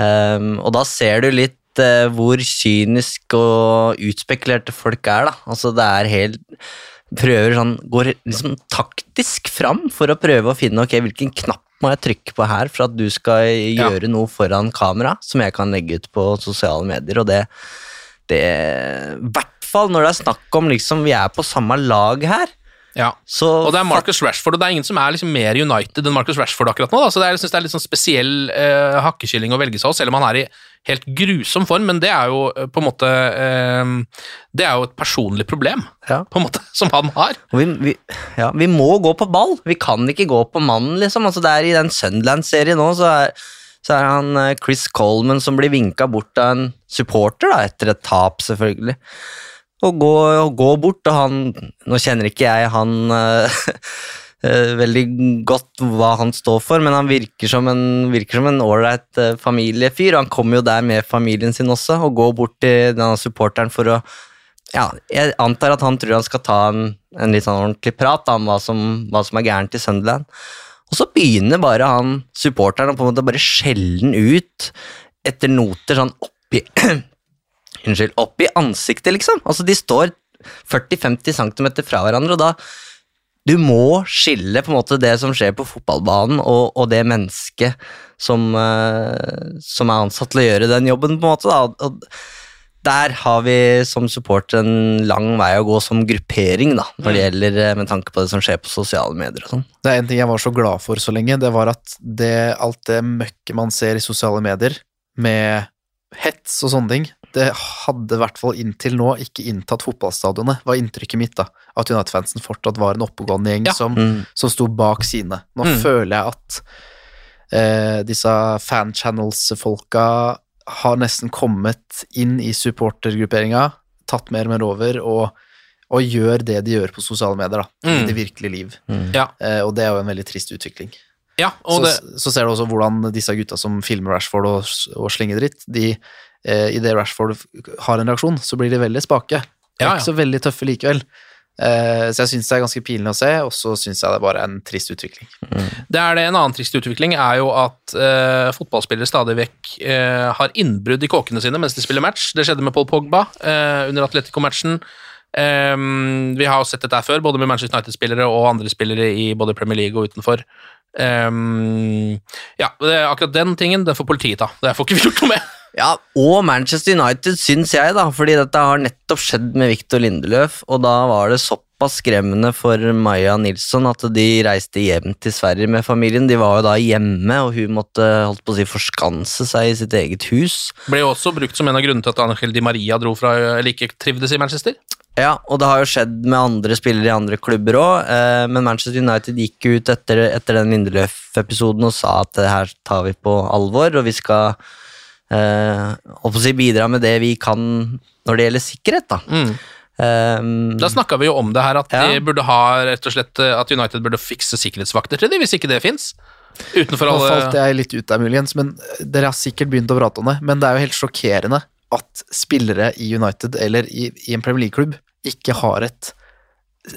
Um, og da ser du litt eh, hvor kynisk og utspekulerte folk er, da. Altså, det er helt Prøver sånn Går liksom taktisk fram for å prøve å finne ok, hvilken knapp må jeg trykke på her for at du skal Ja. gjøre noe foran kamera som jeg kan legge ut på sosiale medier, og det det I hvert fall når det er snakk om liksom vi er på samme lag her. Ja. Så Og det er Marcus Rashford, og det er ingen som er liksom mer United enn Marcus Rashford akkurat nå. Da. Så det er, jeg synes det er litt sånn spesiell eh, hakkekylling å velge seg av, selv om han er i helt grusom form. Men det er jo eh, på en måte eh, Det er jo et personlig problem, Ja. på en måte, som han har. Vi, vi, ja, vi må gå på ball. Vi kan ikke gå på mannen, liksom. Altså, det er I den Sunderland-serien nå, så er, så er han eh, Chris Coleman som blir vinka bort av en supporter, da, etter et tap, selvfølgelig. Og gå, og gå bort, og han Nå kjenner ikke jeg han veldig godt hva han står for, men han virker som en virker som en ålreit eh, familiefyr. og Han kommer jo der med familien sin også, og går bort til denne supporteren for å ja, jeg antar at han tror han skal ta en, en litt sånn ordentlig prat om hva som, hva som er gærent i Sunderland. Og så begynner bare han supporteren å på en måte bare skjelle den ut etter noter sånn oppi Unnskyld, oppi ansiktet, liksom. Altså, de står 40-50 cm fra hverandre, og da Du må skille på en måte det som skjer på fotballbanen, og, og det mennesket som, eh, som er ansatt til å gjøre den jobben, på en måte. da, og der har vi som support en lang vei å gå som gruppering, da, når det gjelder eh, med tanke på det som skjer på sosiale medier og sånn. Det er en ting jeg var så glad for så lenge, det var at det, alt det møkket man ser i sosiale medier, med hets og sånne ting, det hadde i hvert fall inntil nå ikke inntatt fotballstadionet, var inntrykket mitt, da. At United-fansen fortsatt var en oppegående gjeng Ja. som, Mm. som sto bak sine. Nå Mm. føler jeg at eh, disse fan-channels-folka har nesten kommet inn i supportergrupperinga, tatt mer og mer over, og, og gjør det de gjør på sosiale medier, da, Mm. i det virkelige liv. Ja, Eh, og det er jo en veldig trist utvikling. ja og så, det, så ser du også hvordan disse gutta som filmer Rashford og, og slenger dritt, de, eh, idet Rashford har en reaksjon, så blir de veldig spake. De er Ja, ja. ikke så veldig tøffe likevel. Eh, så jeg syns det er ganske pinlig å se, og så syns jeg det bare er en trist utvikling. det er det. En annen trist utvikling er jo at eh, fotballspillere stadig vekk eh, har innbrudd i kåkene sine mens de spiller match. Det skjedde med Paul Pogba eh, under Atletico-matchen. Eh, vi har jo sett dette før, både med Manchester United-spillere og andre spillere i både Premier League og utenfor. Eh, ja, akkurat den tingen den får politiet ta. Det får ikke vi gjort noe med. Ja, og Manchester United, syns jeg, da, fordi dette har nettopp skjedd med Victor Lindeløf, og da var det såpass skremmende for Maja Nilsson at de reiste hjem til Sverige med familien. De var jo da hjemme, og hun måtte holdt på å si, forskanse seg i sitt eget hus. Ble jo også brukt som en av grunnene til at Angel Di Maria dro fra eller ikke trivdes i Manchester. Ja, og det har jo skjedd med andre spillere i andre klubber òg, eh, men Manchester United gikk ut etter, etter den Lindeløf-episoden og sa at det her tar vi på alvor, og vi skal eh, bidra med det vi kan når det gjelder sikkerhet. da. Mm. Um, Da snakka vi jo om det her, at, de burde ha, rett og slett, eh, at United burde fikse sikkerhetsvakter til dem, hvis ikke det fins. Utenfor Nå falt jeg litt ut der, muligens, men dere har sikkert begynt å prate om det. Men det er jo helt sjokkerende at spillere i United eller i, i en Premier League-klubb ikke har et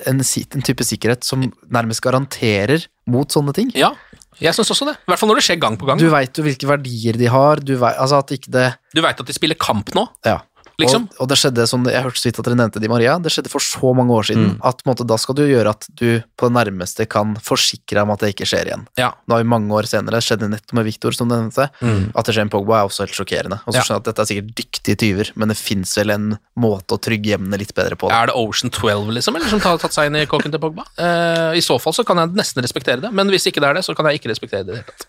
en, en type sikkerhet som nærmest garanterer mot sånne ting. Ja, jeg syns også det. I hvert fall når det skjer gang på gang. Du veit jo hvilke verdier de har, du vet, altså at det at de spiller kamp nå, Ja. Liksom. Og, og det skjedde, som jeg hørte så vidt at dere nevnte Di Maria, det skjedde for så mange år siden Mm. at på en måte, da skal du gjøre at du på det nærmeste kan forsikre deg om at det ikke skjer igjen. Ja. Nå har vi mange år senere, det skjedde nettopp med Victor, som du nevnte. Mm. At det skjer med Pogba er også helt sjokkerende. Og så Ja. skjønner jeg at dette er sikkert dyktige tyver, men det fins vel en måte å trygge hjemmene litt bedre på. Da. Er det Ocean 12 liksom, eller som har tatt seg inn i kåken til Pogba? Uh, I så fall så kan jeg nesten respektere det, men hvis ikke det er det, så kan jeg ikke respektere det i det hele tatt.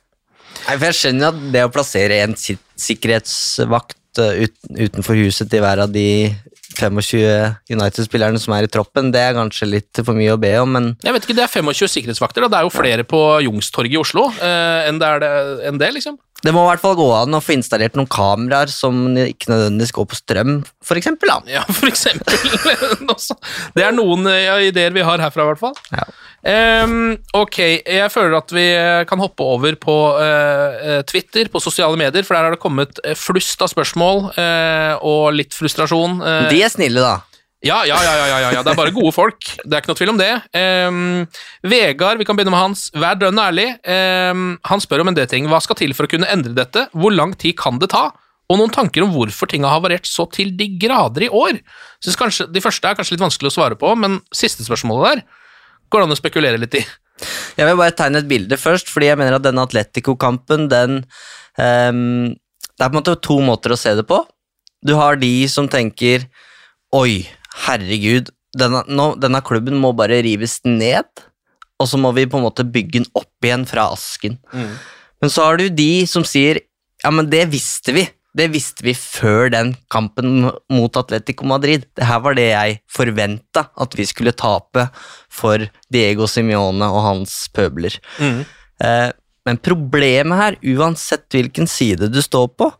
Nei, for Jeg skjønner at det å plassere en sikkerhetsvakt eh, ut, utenfor huset til hver av de 25 United-spillerne som er i troppen, det er kanskje litt for mye å be om, men Jeg vet ikke, Det er 25 sikkerhetsvakter, da. det er jo flere på Youngstorget i Oslo eh, enn, det er det, enn det, liksom. det må i hvert fall gå an å få installert noen kameraer som ikke nødvendigvis går på strøm, for eksempel. Da. Ja, for eksempel. Det er noen ja, ideer vi har herfra, i hvert fall. Ja. Ehm, ok, jeg føler at vi eh, kan hoppe over på eh, Twitter, på sosiale medier, for der har det kommet flust av spørsmål uh, og litt frustrasjon. Uh, De er snille, da. ja, ja, ja, ja, ja, ja, ja, det er bare gode folk. Det er ikke noe tvil om det. Um, Vegard, vi kan begynne med hans. Vær dønn ærlig. Um, han spør om en del ting. Hva skal til for å kunne endre dette? Hvor lang tid kan det ta? Og noen tanker om hvorfor ting har havarert så til de grader i år. Synes kanskje, De første er kanskje litt vanskelig å svare på, men siste spørsmålet der går det an å spekulere litt i. Jeg vil bare tegne et bilde først, fordi jeg mener at denne Atletico-kampen, den um, Det er på en måte to måter å se det på. Du har de som tenker Oi, herregud, denne, nå, denne klubben må bare rives ned, og så må vi på en måte bygge den opp igjen fra asken. Men så har du de som sier ja, men det visste vi. Det visste vi før den kampen mot Atletico Madrid. Det her var det jeg forventa at vi skulle tape for Diego Simione og hans pøbler. Eh, men problemet her, uansett hvilken side du står på,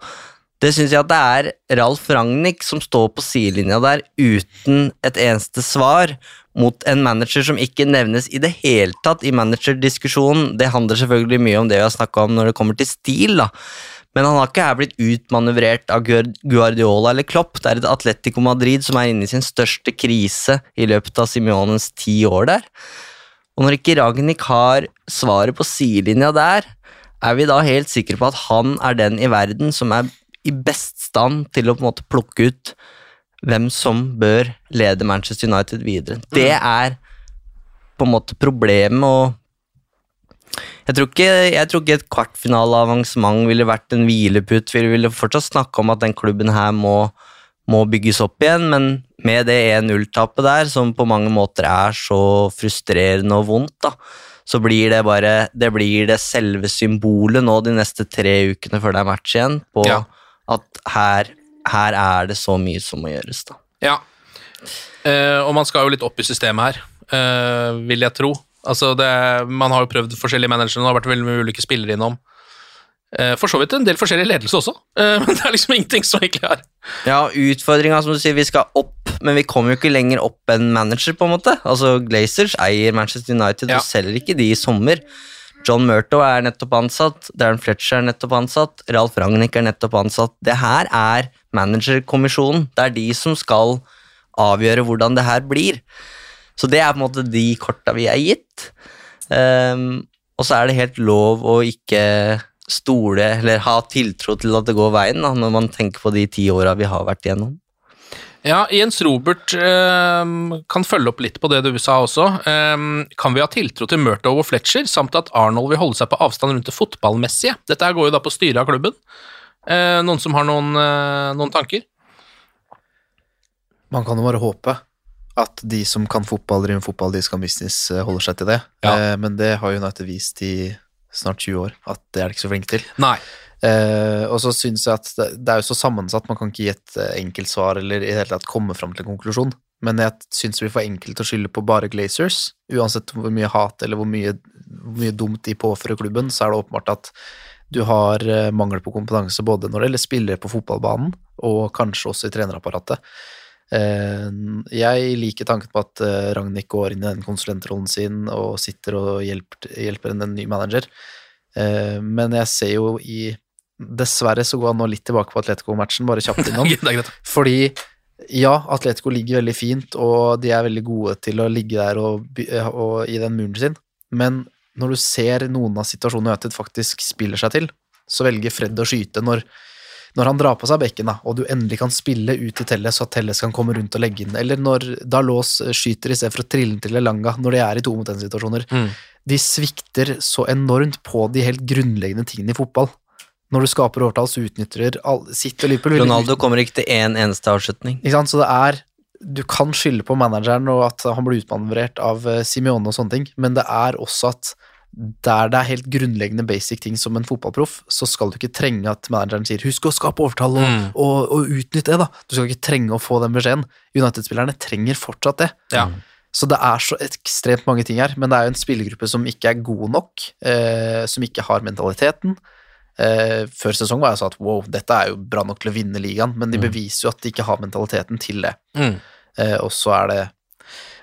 det syns jeg at det er Ralf Ragnhild som står på sidelinja der uten et eneste svar mot en manager som ikke nevnes i det hele tatt i managerdiskusjonen. Det handler selvfølgelig mye om det vi har snakka om når det kommer til stil, da. Men han har ikke her blitt utmanøvrert av Guardiola eller Klopp. Det er et Atletico Madrid som er inne i sin største krise i løpet av Simiones ti år der. Og når ikke Ragnhild har svaret på sidelinja der, er vi da helt sikre på at han er den i verden som er i best stand til å på en måte plukke ut hvem som bør lede Manchester United videre. Det er på en måte problemet, og jeg tror ikke, jeg tror ikke et kvartfinaleavansement ville vært en hvileputt. Vi ville fortsatt snakke om at den klubben her må, må bygges opp igjen, men med det 1-0-tapet der, som på mange måter er så frustrerende og vondt, da, så blir det bare det blir det selve symbolet nå de neste tre ukene før det er match igjen, på Ja. at her, her er det så mye som må gjøres, da. Ja. Eh, og man skal jo litt opp i systemet her, eh, vil jeg tro. Altså det, man har jo prøvd forskjellige managere, det har vært veldig mye ulike spillere innom. Eh, for så vidt en del forskjellig ledelse også, eh, men det er liksom ingenting som egentlig er Ja, utfordringa, som du sier, vi skal opp, men vi kommer jo ikke lenger opp enn manager, på en måte. Altså, Glazers eier Manchester United Ja. og selger ikke de i sommer. John Murto er nettopp ansatt, Darren Fletcher er nettopp ansatt, Ralf Ragnhild er nettopp ansatt. Det her er managerkommisjonen. Det er de som skal avgjøre hvordan det her blir. Så det er på en måte de korta vi er gitt. Um, og så er det helt lov å ikke stole eller ha tiltro til at det går veien, da, når man tenker på de ti åra vi har vært igjennom. Ja, Jens Robert eh, kan følge opp litt på det du sa også. Eh, kan vi ha tiltro til Murtow og Fletcher, samt at Arnold vil holde seg på avstand rundt det fotballmessige? Dette her går jo da på styret av klubben. Eh, noen som har noen, eh, noen tanker? Man kan jo bare håpe at de som kan fotball, driver med fotball, de som kan business, eh, holder seg til det. Ja. Eh, Men det har United vist i snart 20 år, at det er de ikke så flinke til. Nei. Eh, og så syns jeg at det, det er jo så sammensatt, man kan ikke gi et eh, enkelt svar eller i det hele tatt komme fram til en konklusjon. Men jeg syns blir for enkelt å skylde på bare Glazers. Uansett hvor mye hat eller hvor mye, hvor mye dumt de påfører klubben, så er det åpenbart at du har eh, mangel på kompetanse både når det gjelder spillere på fotballbanen, og kanskje også i trenerapparatet. Eh, Jeg liker tanken på at eh, Ragnhild går inn i den konsulentrollen sin og sitter og hjelper, hjelper en, ny manager. Eh, Men jeg ser jo i Dessverre så går han nå litt tilbake på Atletico-matchen, bare kjapt innom. Fordi ja, Atletico ligger veldig fint, og de er veldig gode til å ligge der og, og i den muren sin, men når du ser noen av situasjonene United faktisk spiller seg til, så velger Fred å skyte når, når han drar på seg bekken, da, og du endelig kan spille ut til Telles, så at Telles kan komme rundt og legge inn, eller når Dalås skyter i stedet for å trille den til Elanga når de er i to mot én-situasjoner. Mm. De svikter så enormt på de helt grunnleggende tingene i fotball. Når du skaper overtall, så utnytter all, sitt og Liverpool Ronaldo kommer ikke til én eneste avslutning. ikke sant? Så det er Du kan skylde på manageren og at han blir utmanøvrert av eh, Simione og sånne ting, men det er også at der det er helt grunnleggende basic ting som en fotballproff, så skal du ikke trenge at manageren sier 'husk å skape overtall og, Mm. og, og utnytte det', da. Du skal ikke trenge å få den beskjeden. United-spillerne trenger fortsatt det. Ja. Så det er så ekstremt mange ting her, men det er jo en spillergruppe som ikke er god nok, eh, som ikke har mentaliteten. Eh, før sesong var jeg sånn at wow, dette er jo bra nok til å vinne ligaen, men de beviser jo at de ikke har mentaliteten til det. Mm. Eh, og så er det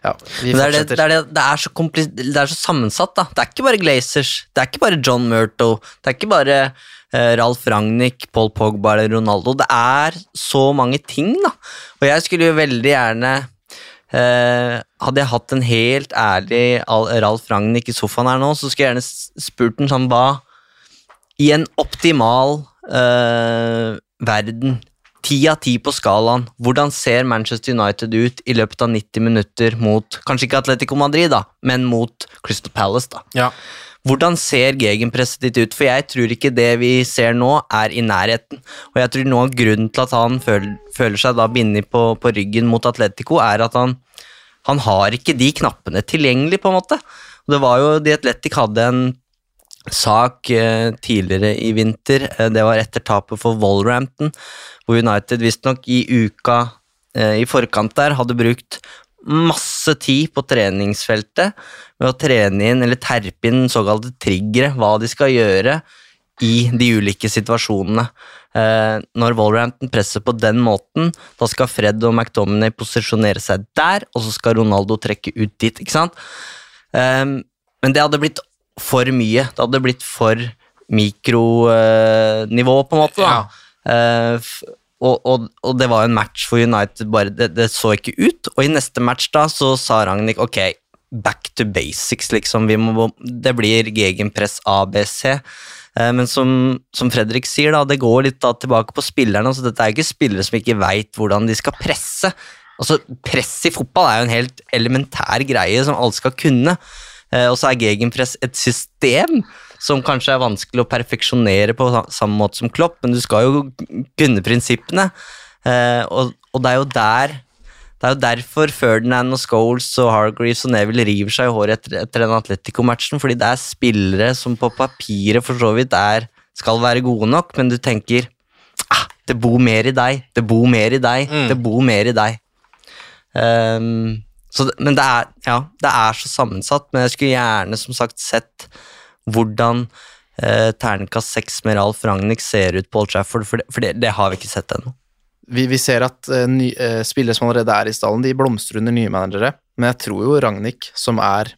Ja, det, er det, det, er det, er så det er så sammensatt, da. Det er ikke bare Glazers, det er ikke bare John Murto, det er ikke bare uh, Ralf Ragnhild, Paul Pogba eller Ronaldo. Det er så mange ting, da. Og jeg skulle jo veldig gjerne uh, Hadde jeg hatt en helt ærlig Ralf Ragnhild i sofaen her nå, så skulle jeg gjerne spurt ham sånn hva I en optimal uh, verden Ti av ti på skalaen. Hvordan ser Manchester United ut i løpet av 90 minutter mot Kanskje ikke Atletico Madrid, da, men mot Crystal Palace, da. Ja. Hvordan ser gegenpresset ditt ut? For jeg tror ikke det vi ser nå, er i nærheten. Og jeg tror noe av grunnen til at han føler, føler seg da bindet på, på ryggen mot Atletico, er at han han har ikke de knappene tilgjengelig, på en måte. Og det var jo, De Atletic hadde en sak eh, tidligere i vinter, eh, det var etter tapet for Wolverhampton, hvor United visstnok i uka eh, i forkant der hadde brukt masse tid på treningsfeltet med å trene inn eller terpe inn såkalte triggere, hva de skal gjøre i de ulike situasjonene. Når Wolverhampton presser på den måten, da skal Fred og McDominay posisjonere seg der, og så skal Ronaldo trekke ut dit, ikke sant? Men det hadde blitt for mye. Det hadde blitt for mikronivå, på en måte. da. Ja. f- og, og, og det var en match for United, bare det, det så ikke ut. Og i neste match da, så sa Ragnhild ok, back to basics, liksom. Vi må, det blir gegenpress ABC. Eh, Men som, som Fredrik sier, da, det går litt da tilbake på spillerne. altså Dette er ikke spillere som ikke veit hvordan de skal presse. Altså, Press i fotball er jo en helt elementær greie som alle skal kunne. Eh, Og så er gegenpress et system som kanskje er vanskelig å perfeksjonere på samme måte som Klopp, men du skal jo kunne prinsippene. Eh, Og, og det er jo der det er jo derfor Ferdinand og Scholes og Hargreaves og Neville river seg i håret etter, etter den Atletico-matchen, fordi det er spillere som på papiret for så vidt er, skal være gode nok, men du tenker ah, det bor mer i deg, det bor mer i deg, det bor mer i deg. Ehm, så, men det er, ja, det er så sammensatt, men jeg skulle gjerne som sagt sett hvordan eh, terningkast seks med Ralf Ragnhild ser ut på Old Trafford, for, det, for det, det har vi ikke sett ennå. Vi, vi ser at eh, ny, eh, spillere som allerede er i stallen, de blomstrer under nye managere, men jeg tror jo Ragnhild, som er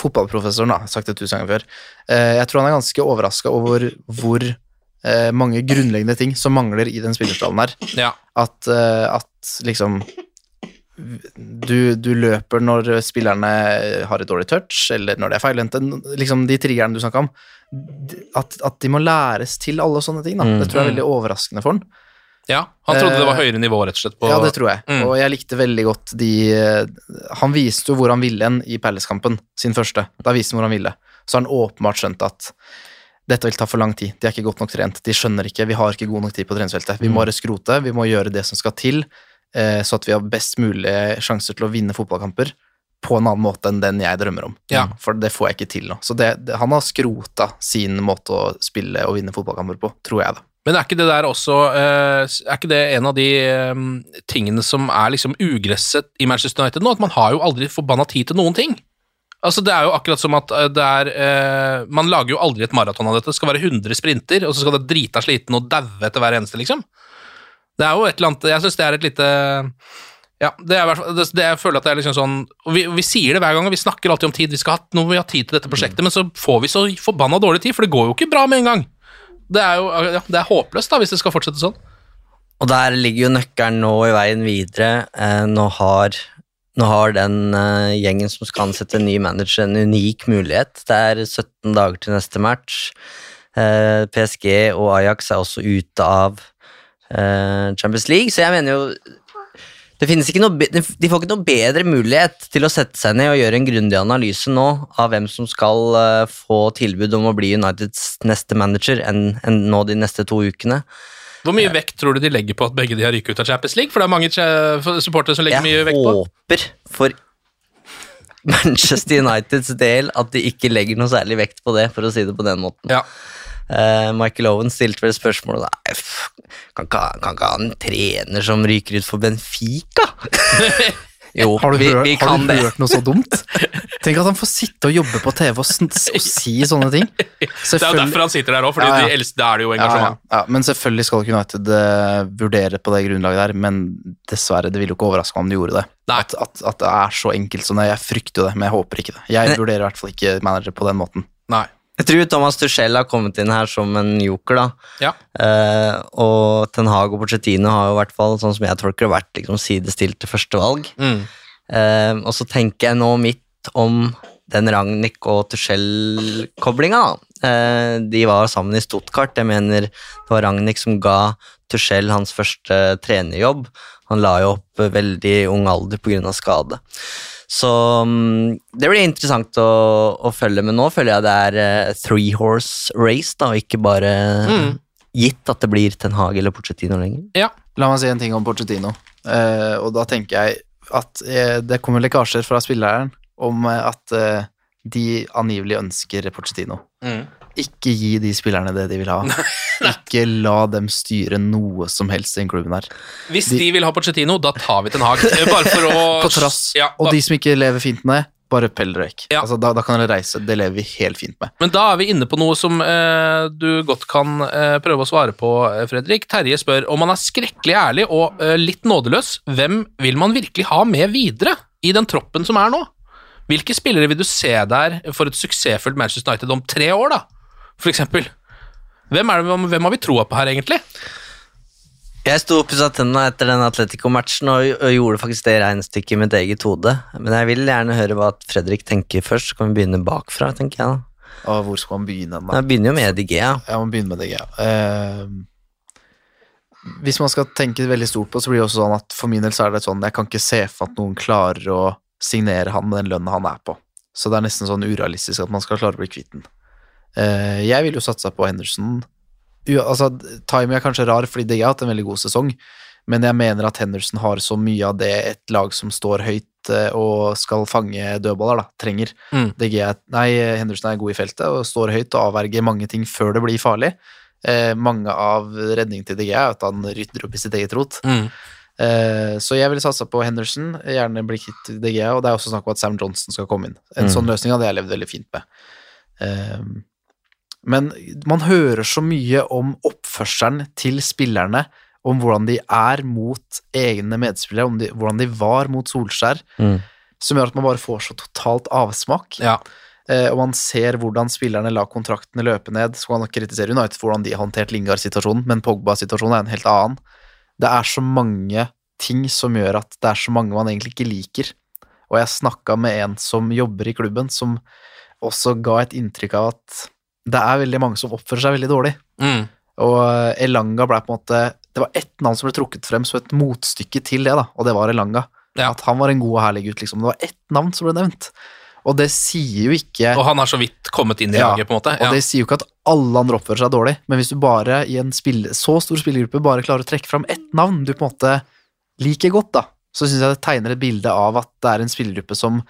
fotballprofessoren, da, sagt det tusen ganger før, eh, jeg tror han er ganske overraska over hvor eh, mange grunnleggende ting som mangler i den spillerstallen her. Ja. At, eh, at liksom du, du løper når spillerne har et dårlig touch, eller når det er feilhendte. Liksom de triggerne du snakka om. At, at de må læres til alle sånne ting. Mm. Det tror jeg er veldig overraskende for han. Ja, han trodde det var Eh, høyere nivå, rett og slett. På, Ja, det tror jeg. Mm. Og jeg likte veldig godt de Han viste jo hvor han ville hen i Palace-kampen, sin første. Da viste han hvor han ville. Så har han åpenbart skjønt at dette vil ta for lang tid. De er ikke godt nok trent. De skjønner ikke. Vi har ikke god nok tid på treningsfeltet. Vi må bare skrote. Vi må gjøre det som skal til, så at vi har best mulig sjanser til å vinne fotballkamper på en annen måte enn den jeg drømmer om. Ja. For det får jeg ikke til nå. Så det, det, han har skrota sin måte å spille og vinne fotballkamper på, tror jeg, da. Men er ikke det der også eh, Er ikke det en av de eh, tingene som er liksom ugresset i Manchester United nå? At man har jo aldri forbanna tid til noen ting. Altså Det er jo akkurat som at eh, det er eh, Man lager jo aldri et maraton av dette. Det skal være 100 sprinter, og så skal det drita sliten og daue etter hver eneste, liksom. Det er jo et eller annet Jeg syns det er et lite ja, det er, det, det, jeg føler at det er liksom sånn vi, vi sier det hver gang, og vi snakker alltid om tid. Vi skal ha, nå må vi ha tid til dette prosjektet, men så får vi så forbanna dårlig tid, for det går jo ikke bra med en gang. Det er jo ja, det er håpløst da, hvis det skal fortsette sånn. Og der ligger jo nøkkelen nå i veien videre. Eh, nå, har, nå har den eh, gjengen som skal ansette en ny manager, en unik mulighet. Det er 17 dager til neste match. Eh, PSG og Ajax er også ute av Champions League, så jeg mener jo det finnes ikke noe, De får ikke noe bedre mulighet til å sette seg ned og gjøre en grundig analyse nå av hvem som skal eh, få tilbud om å bli Uniteds neste manager, enn enn nå de neste to ukene. Hvor mye vekt tror du de legger på at begge de har ryket ut av Champions League? For det er mange cha- supportere som legger mye vekt på. Jeg håper for Manchester Uniteds del at de ikke legger noe særlig vekt på det, for å si det på den måten. Ja. Eh, Michael Owen stilte vel spørsmålet Nei, pff, kan ikke, kan ikke ha en trener som ryker ut for Benfica? jo, Har du, vi, hørt, vi har du hørt noe så dumt? Tenk at han får sitte og jobbe på TV og, og si sånne ting. Det er jo derfor han sitter der òg, for Ja, ja. da er det jo engasjement. ja, men selvfølgelig skal ikke United eh, vurdere på det grunnlaget der, men dessverre, det ville jo ikke overraske meg om de gjorde det. At, at, at det er så enkelt som det. Jeg frykter jo det, men jeg håper ikke det. Jeg vurderer i hvert fall ikke manager på den måten. Nei. Jeg tror Thomas Tuchel har kommet inn her som en joker, da. Ja. Eh, og Ten Hag og Porcettino har jo hvert fall, sånn som jeg tolker det, vært liksom sidestilte førstevalg. Mm. Eh, og så tenker jeg nå midt om den Ragnhild og Tuchel-koblinga. Eh, de var sammen i Stuttgart. Jeg mener det var Ragnhild som ga Tuchel hans første trenerjobb. Han la jo opp eh, veldig ung alder pga. skade. Så mm, det blir interessant å, å følge, men nå føler jeg det er eh, three horse race, da, og ikke bare Mm. gitt at det blir Ten Hag eller Pochettino lenger. Ja. La meg si en ting om Pochettino. uh, og da tenker jeg at uh, det kommer lekkasjer fra spilleren om eh, at eh, de angivelig ønsker Pochettino. Mm. Ikke gi de spillerne det de vil ha. Ikke la dem styre noe som helst i den klubben her. Hvis De- de vil ha Pochettino, da tar vi Ten Hag. Eh, Bare for å På trass. Ja, Og de som ikke lever fint med det, bare pell dere vekk. Ja. Altså, da, da kan dere reise. Det lever vi helt fint med. Men da er vi inne på noe som eh, du godt kan eh, prøve å svare på, eh, Fredrik. Terje spør om man er skrekkelig ærlig og eh, litt nådeløs. Hvem vil man virkelig ha med videre i den troppen som er nå? Hvilke spillere vil du se der for et suksessfullt Manchester United om tre år, da? For eksempel. Hvem, er det, hvem har vi troa på her, egentlig? Jeg sto og pussa tennene etter den Atletico-matchen og, og gjorde faktisk det regnestykket i mitt eget hode. Men jeg vil gjerne høre hva Fredrik tenker først, så kan vi begynne bakfra, tenker jeg da. Og hvor skal man begynne? Man Jeg begynner jo med DG. ja. Ja, man begynner med DG. ja. Eh, hvis man skal tenke veldig stort på, så blir det også sånn at for min del så er det sånn, jeg kan ikke se for at noen klarer å signere han den lønna han er på. Så det er nesten sånn urealistisk at man skal klare å bli kvitt den. Eh, jeg vil jo satsa på Henderson. Altså, timing er kanskje rar, fordi DG har hatt en veldig god sesong, men jeg mener at Henderson har så mye av det et lag som står høyt eh, og skal fange dødballer, da, trenger. Mm. DG nei, Henderson er god i feltet og står høyt og avverger mange ting før det blir farlig. Eh, mange av redningene til DG er at han rydder opp i sitt eget rot. Mm. Eh, så jeg ville satsa på Henderson, gjerne bli kvitt DG, og det er også snakk om at Sam Johnson skal komme inn. En Mm. sånn løsning hadde jeg levd veldig fint med. Eh, men man hører så mye om oppførselen til spillerne, om hvordan de er mot egne medspillere, om de, hvordan de var mot Solskjær, Mm. som gjør at man bare får så totalt avsmak. Ja. Eh, og man ser hvordan spillerne lar kontraktene løpe ned. Så kan man kritisere United for hvordan de har håndtert Lingard-situasjonen, men Pogba-situasjonen er en helt annen. Det er så mange ting som gjør at det er så mange man egentlig ikke liker. Og jeg snakka med en som jobber i klubben, som også ga et inntrykk av at det er veldig mange som oppfører seg veldig dårlig. Mm. Og eh, Elanga ble på en måte Det var ett navn som ble trukket frem som et motstykke til det, da, og det var Elanga. Ja. At han var en god og herlig gutt, liksom. Det var ett navn som ble nevnt. Og det sier jo ikke Og han har så vidt kommet inn i Ja, laget, på en måte. og det sier jo ikke at alle andre oppfører seg dårlig, men hvis du bare i en spill, så stor spillergruppe bare klarer å trekke fram ett navn du på en måte liker godt, da, så syns jeg det tegner et bilde av at det er en spillergruppe som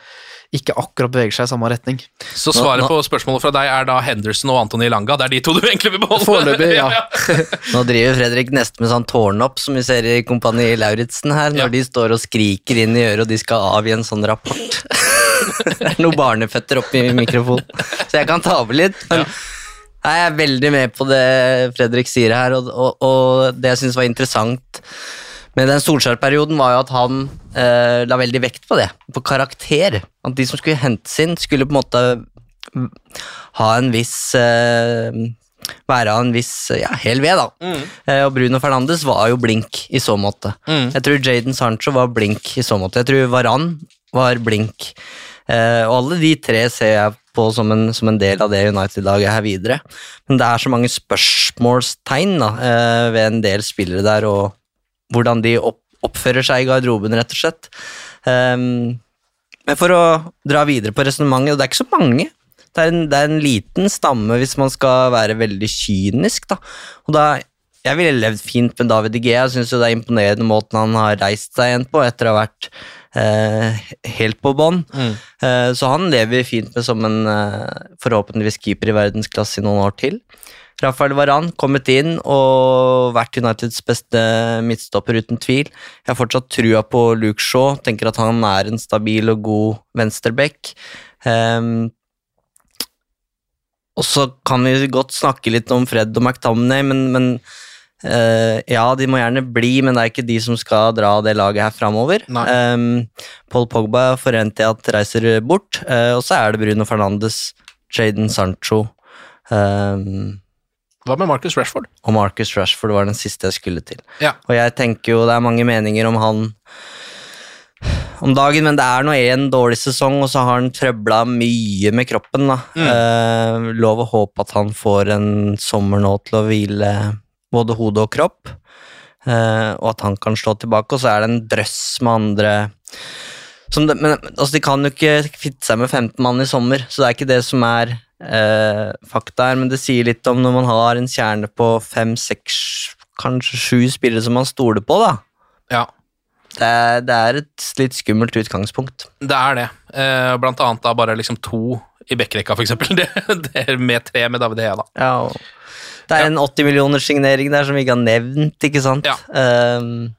ikke akkurat beveger seg i samme retning. Så svaret Nå- nå- på spørsmålet fra deg er da Henderson og Antony Langa. Det er de to du egentlig vil beholde? Foreløpig, ja. Nå driver Fredrik nesten med sånn tårnopp, som vi ser i Kompani Lauritzen her, når Ja. de står og skriker inn i øret og de skal avgi en sånn rapport. det er noen barneføtter oppi mikrofonen, så jeg kan ta over litt. Men jeg er veldig med på det Fredrik sier her, og, og, og det jeg syns var interessant med den Solskjær-perioden, var jo at han eh, la veldig vekt på det, på karakter. At de som skulle hentes inn, skulle på en måte mm, ha en viss eh, være av en viss ja, hel ved, da. Eh, og Bruno Fernandes var jo blink i så måte. Mm. Jeg tror Jaden Sancho var blink i så måte. Jeg tror Varan var blink. Eh, og alle de tre ser jeg på som en, som en del av det United-laget her videre. Men det er så mange spørsmålstegn da, eh, ved en del spillere der, og hvordan de opp, oppfører seg i garderoben, rett og slett. Eh, men for å dra videre på resonnementet, og det er ikke så mange. Det er, en, det er en liten stamme hvis man skal være veldig kynisk. Da. Og da, jeg ville levd fint med David Igea. Jeg syns det er imponerende måten han har reist seg igjen på etter å ha vært eh, helt på bånn. Eh, så han lever fint med som en eh, forhåpentligvis keeper i verdensklasse i noen år til. Rafael Varan kommet inn og vært Uniteds beste midtstopper uten tvil. Jeg har fortsatt trua på Luke Shaw, tenker at han er en stabil og god venstreback. Um, og så kan vi godt snakke litt om Fred og McTominay, men, men eh, ja, de må gjerne bli, men det er ikke de som skal dra det laget her framover. Um, Paul Pogba forventer jeg at reiser bort, uh, og så er det Bruno Fernandes, Jaden Sancho um, Hva med Marcus Rashford? og Marcus Rashford var den siste jeg skulle til. Ja. Og jeg tenker jo det er mange meninger om han om dagen, men det er nå en dårlig sesong, og så har han trøbla mye med kroppen. da. Eh, lov å håpe at han får en sommer nå til å hvile både hode og kropp, eh, og at han kan slå tilbake. Og så er det en drøss med andre som det, men altså, De kan jo ikke kvitte seg med 15 mann i sommer, så det er ikke det som er eh, fakta her, men det sier litt om når man har en kjerne på fem, seks, kanskje sju spillere som man stoler på, da. Ja. Det er, det er et litt skummelt utgangspunkt. Det er det. Eh, blant annet da bare liksom to i backrekka, for eksempel. Det, det med tre med David Hea, da. Ja, og det er en 80 millioners signering der som vi ikke har nevnt, ikke sant? Ja. Um,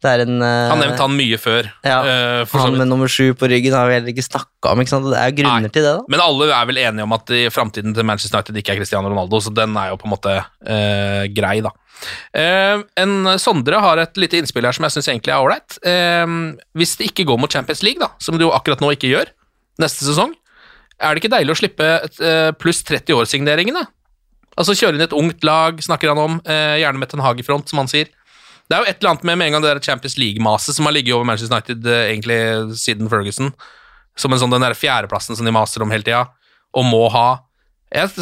det er en uh, Han nevnte han mye før. Ja, uh, han med nummer sju på ryggen har vi heller ikke snakka om. ikke sant? Det er grunner Nei. til det, da. Men alle er vel enige om at i framtiden til Manchester United ikke er Cristiano Ronaldo, så den er jo på en måte uh, grei, da. Eh, en Sondre har et lite innspill her som jeg syns egentlig er ålreit. Eh, hvis det ikke går mot Champions League, da, som det jo akkurat nå ikke gjør, neste sesong, er det ikke deilig å slippe pluss 30 år-signeringene? Altså kjøre inn et ungt lag, snakker han om, eh, gjerne med Ten Hag i front, som han sier. Det er jo et eller annet med med en gang det der Champions League-maset som har ligget over Manchester United eh, egentlig siden Ferguson, som en sånn den der fjerdeplassen som de maser om hele tida, og må ha. Jeg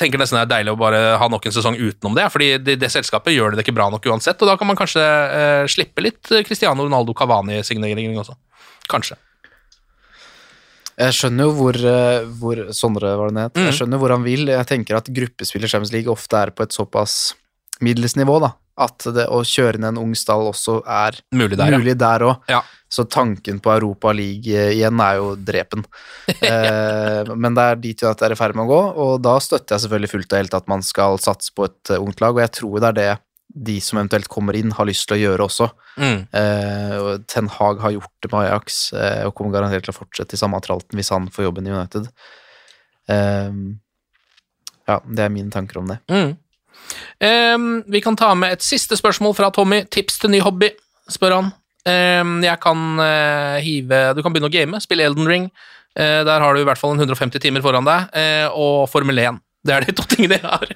tenker nesten det er deilig å bare ha nok en sesong utenom det, fordi det, det selskapet gjør det ikke bra nok uansett, og da kan man kanskje eh, slippe litt Cristiano Ronaldo Cavani-signering også. Kanskje. Jeg skjønner jo hvor, eh, hvor Sondre var det het. Mm. Jeg skjønner hvor han vil. Jeg tenker at gruppespill i Champions League ofte er på et såpass middels nivå, da. At det å kjøre ned en ung stall også er Mulig der, òg. Ja. Så tanken på Europa League eh, igjen er jo drepen. eh, men det er dit jo at det er i ferd med å gå, og da støtter jeg selvfølgelig fullt og helt at man skal satse på et eh, ungt lag, og jeg tror det er det de som eventuelt kommer inn, har lyst til å gjøre også. Mm. Eh, Ten Hag har gjort det med Ajax, eh, og kommer garantert til å fortsette i samme tralten hvis han får jobben i United. Eh, ja, det er mine tanker om det. Mm. Ehm, vi kan ta med et siste spørsmål fra Tommy. Tips til ny hobby, spør han. Ehm, jeg kan eh, hive Du kan begynne å game, spille Elden Ring. Eh, der har du i hvert fall 150 timer foran deg, eh, og Formel 1. Det er de to tingene jeg har.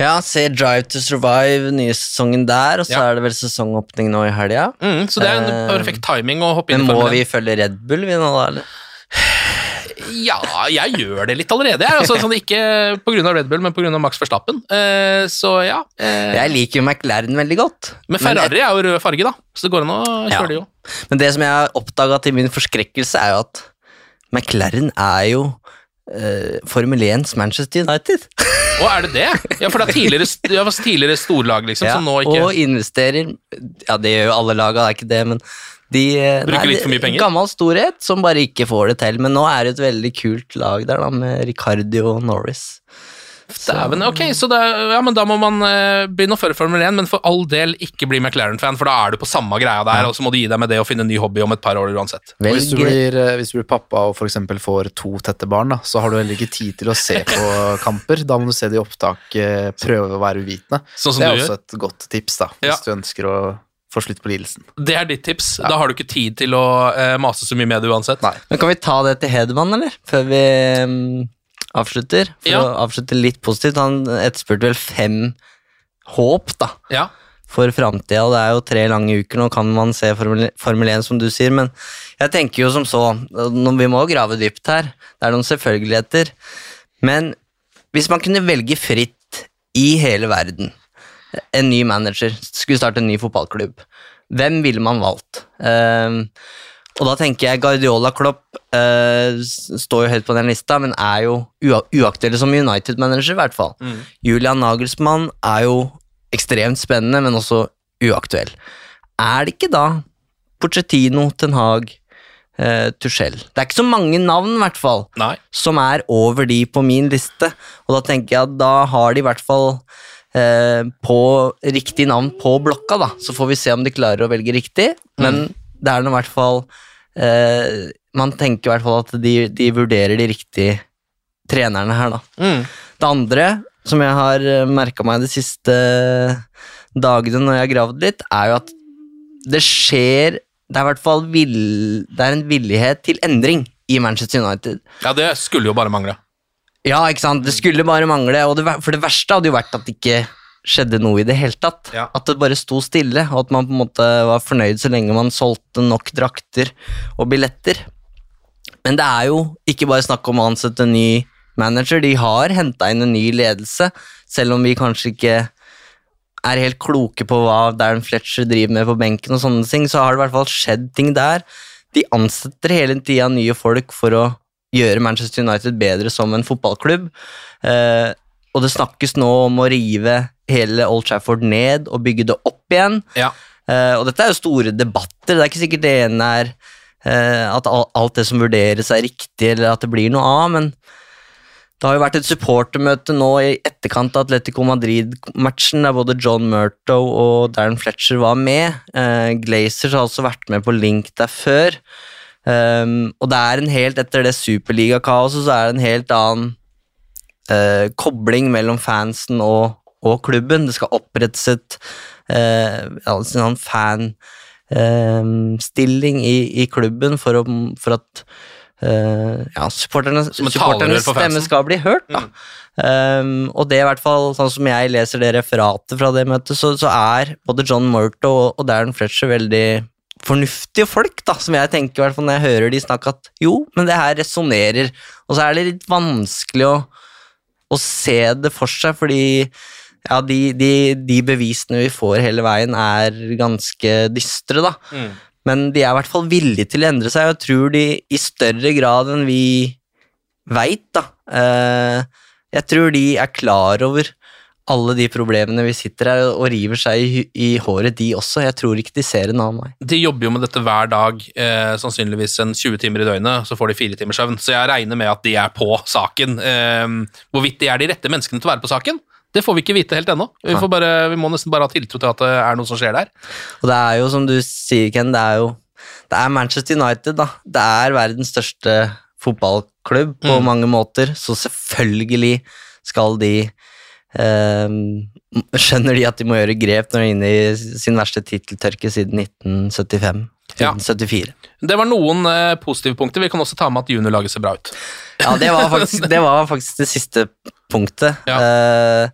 Ja, se Drive to Survive, nye sesongen der, og så Ja. er det vel sesongåpning nå i helga. Mm, så det er en Eh, perfekt timing å hoppe inn Men i må Formel 1. vi følge Red Bull, vi nå, da? eller? Ja, jeg gjør det litt allerede. Jeg. Altså, sånn, ikke pga. Red Bull, men pga. Max Verstappen. Eh, så ja. Eh, Jeg liker jo McLaren veldig godt. men Ferrari er jo rød farge, da, så det går an å Ja. kjøre det jo. Men det som jeg har oppdaga til min forskrekkelse, er jo at McLaren er jo eh, Formel 1s Manchester United. Å, er det det? Ja, for det er tidligere, det for tidligere storlag, liksom, Ja, som nå ikke Og investerer Ja, det gjør jo alle laga, det er ikke det, men de Bruker Bruker litt for mye penger? Gammel storhet som bare ikke får det til. Men nå er det et veldig kult lag der, da, med Ricardio og Norris. Dæven, ok, så det, er- ja, men da må man uh, begynne å føre Formel 1, men for all del ikke bli McLaren-fan, for da er du på samme greia der, og så må du gi deg med det og finne en ny hobby om et par år uansett. Og Hvis du, blir, eh, hvis du blir pappa og eksempel får to tette barn, da, så har du heller ikke tid til å se på kamper. Da må du se det i opptak, eh, prøve å være uvitende. Sånn som det er du også gjør. et godt tips, da, hvis Ja. du ønsker å få slutt på lidelsen. Det er ditt tips. Da har du ikke tid til å uh, mase så mye med det uansett. Nei. Men kan vi ta det til Hedman, eller? Før vi mm, avslutter? For Ja. å avslutte litt positivt. Han etterspurte vel fem håp, da. Ja. for framtida, det er jo tre lange uker. Nå kan man se Formel, Formel 1, som du sier, men jeg tenker jo som så Vi må grave dypt her. Det er noen selvfølgeligheter. Men hvis man kunne velge fritt i hele verden en ny manager, skulle starte en ny fotballklubb, hvem ville man valgt? Ehm, og da tenker jeg Guardiola Klopp eh, står jo høyt på den lista, men er jo ua uaktuelle som United-manager, i hvert fall. Julian Nagelsmann er jo ekstremt spennende, men også uaktuell. Er det ikke da Porcettino, Ten Hag, eh, Tuchel Det er ikke så mange navn, i hvert fall, Nei. som er over de på min liste. Og da tenker jeg at da har de i hvert fall eh, på riktig navn på blokka, da. Så får vi se om de klarer å velge riktig, men det er nå i hvert fall eh, Man tenker i hvert fall at de, de vurderer de riktige trenerne her, da. Mm. Det andre som jeg har merka meg de siste dagene når jeg har gravd litt, er jo at det skjer Det er i hvert fall vil, det er en villighet til endring i Manchester United. Ja, det skulle jo bare mangle. Ja, ikke sant? Det skulle bare mangle, og det, for det verste hadde jo vært at ikke skjedde noe i det hele tatt. Ja. At det bare sto stille, og at man på en måte var fornøyd så lenge man solgte nok drakter og billetter. Men det er jo ikke bare snakk om å ansette en ny manager, de har henta inn en ny ledelse, selv om vi kanskje ikke er helt kloke på hva Darren Fletcher driver med på benken, og sånne ting, så har det i hvert fall skjedd ting der. De ansetter hele tida nye folk for å gjøre Manchester United bedre som en fotballklubb. Eh, og det snakkes nå om å rive hele Old Trafford ned og bygge det opp igjen. Ja. Uh, og dette er jo store debatter. Det er ikke sikkert det ene er uh, at alt det som vurderes er riktig, eller at det blir noe av, men det har jo vært et supportermøte nå i etterkant av Atletico Madrid-matchen, der både John Murtow og Darren Fletcher var med. Uh, Glazers har også vært med på link der før. Um, og det er en helt, etter det superligakaoset, så er det en helt annen uh, kobling mellom fansen og, og klubben. Det skal opprettes et eh, altså en sånn fanstilling i, i klubben for, å, for at eh, ja, supporterne, Som supporternes stemme skal bli hørt. Da. Um, og det i hvert fall sånn som jeg leser det referatet fra det møtet, så, så er både John Murto og, og Darren Fletcher veldig fornuftige folk, da, som jeg tenker i hvert fall når jeg hører de snakke at jo, men det her resonnerer, og så er det litt vanskelig å, å se det for seg, fordi ja, de, de, de bevisene vi får hele veien er ganske dystre, da. Mm. Men de er i hvert fall villige til å endre seg, og jeg tror de i større grad enn vi veit, da. Eh, jeg tror de er klar over alle de problemene vi sitter her og river seg i, i håret, de også. Jeg tror ikke de ser en annen vei. De jobber jo med dette hver dag, eh, sannsynligvis en 20 timer i døgnet, så får de fire timers søvn. Så jeg regner med at de er på saken. Eh, hvorvidt de er de rette menneskene til å være på saken, det får vi ikke vite helt ennå. Vi, får bare, vi må nesten bare ha tiltro til at det er noe som skjer der. Og det er jo, som du sier, Ken, det er jo det er Manchester United, da. Det er verdens største fotballklubb på Mm. mange måter, så selvfølgelig skal de eh, Skjønner de at de må gjøre grep når de er inne i sin verste titteltørke siden 1975? Ja. 1974. Det var noen eh, positive punkter. Vi kan også ta med at juniorlaget ser bra ut. Ja, det var faktisk det, var faktisk det siste punktet. Eh,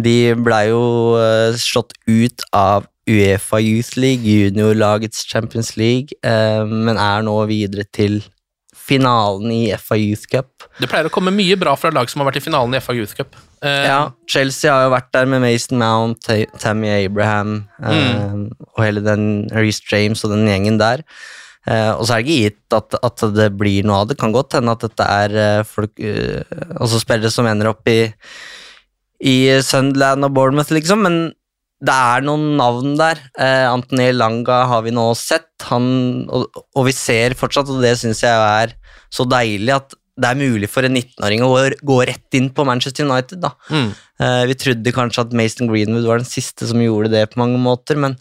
de blei jo eh, slått ut av Uefa Youth League, juniorlagets Champions League, eh, men er nå videre til finalen i FA Youth Cup. Det pleier å komme mye bra fra lag som har vært i finalen i FA Youth Cup. Eh, Ja, Chelsea har jo vært der med Mason Mount, Tammy Abraham eh, og hele den Reece James og den gjengen der. Eh, og så er det ikke gitt at, at det blir noe av det. Kan godt hende at dette er eh, folk, altså spillere som ender opp i, i Sunderland og Bournemouth, liksom, men det er noen navn der. Anthony Langa har vi nå sett, han, og, og vi ser fortsatt, og det syns jeg er så deilig, at det er mulig for en 19-åring å gå rett inn på Manchester United. da. Mm. Eh, vi trodde kanskje at Mason Greenwood var den siste som gjorde det på mange måter, men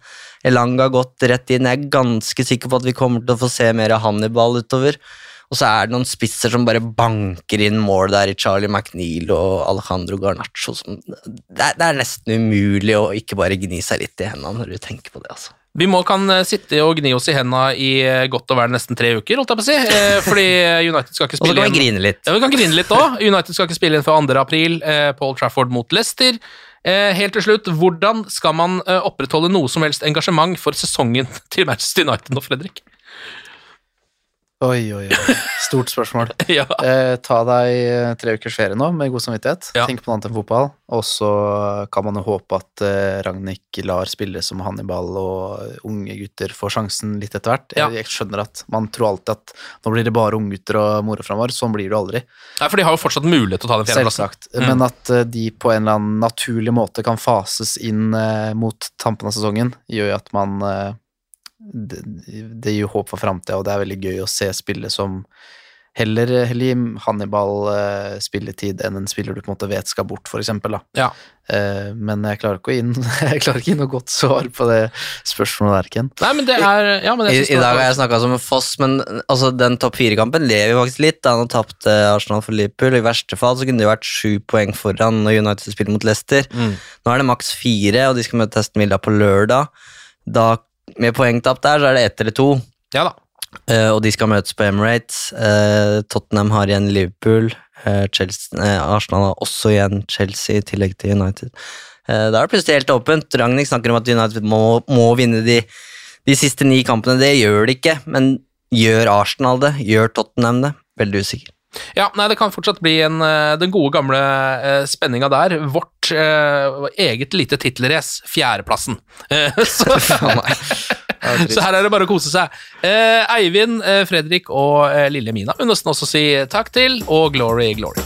Elanga har gått rett inn. Jeg er ganske sikker på at vi kommer til å få se mer av Hannibal utover. Og så er det noen spisser som bare banker inn mål der i Charlie McNeil og Alejandro Garnaccio. Som, det, er, det er nesten umulig å ikke bare gni seg litt i hendene når du tenker på det. altså. Vi må kan eh, sitte og gni oss i henda i eh, godt og vel nesten tre uker, holdt jeg på å si. Eh, fordi United skal ikke Og så kan vi grine litt. Ja, vi kan grine litt òg. United skal ikke spille inn før 2. april Old Trafford mot Leicester. Helt til slutt, hvordan skal man opprettholde noe som helst engasjement for sesongen til Manchester United nå, Fredrik? Oi, oi, oi. Stort spørsmål. ja. eh, ta deg eh, tre ukers ferie nå, med god samvittighet. Ja. Tenk på noe annet enn fotball. Og så kan man jo håpe at eh, Ragnhild lar spille som Hannibal, og unge gutter får sjansen litt etter hvert. Ja. Jeg, skjønner at man tror alltid at nå blir det bare unggutter og moro framover. Sånn blir det jo aldri. Nei, for de har jo fortsatt mulighet til å ta den fjerdeplassen. Selvsagt. Mm. Men at eh, de på en eller annen naturlig måte kan fases inn eh, mot tampen av sesongen, gjør jo at man eh, det, det gir jo håp for framtida, og det er veldig gøy å se spillet som heller, heller gi Hannibal uh, spilletid enn en spiller du på en måte vet skal bort, for eksempel. Da. Ja. Uh, men jeg klarer ikke å gi noe- jeg klarer ikke å gi noe godt svar på det spørsmålet der, Ken. Nei, men det er ja, men I, jeg synes I dag har jeg snakka som en foss, men altså, den topp fire-kampen lever faktisk litt. Da han tapte Arsenal for Liverpool. I verste fall så kunne det vært sju poeng foran når United spiller mot Leicester. Mm. Nå er det maks fire, og de skal møte Testen Villa på lørdag. Da, med poengtap der, så er det ett eller to. Ja da. Uh, og de skal møtes på Emirates. Uh, Tottenham har igjen Liverpool. Uh, Chelsea, Arsenal har også igjen Chelsea i tillegg til United. Da er det plutselig helt åpent. Ragnhild snakker om at United må, må vinne de, de siste ni kampene. Det gjør de ikke, men gjør Arsenal det? Gjør Tottenham det? Veldig usikker. Ja, nei, det kan fortsatt bli en, eh, den gode gamle eh, spenninga der. Vårt eh, eget lite tittelrace, fjerdeplassen. Eh, så, så her er det bare å kose seg. Eh, Eivind, eh, Fredrik og eh, lille Mina vil nesten også si takk til, og glory, glory.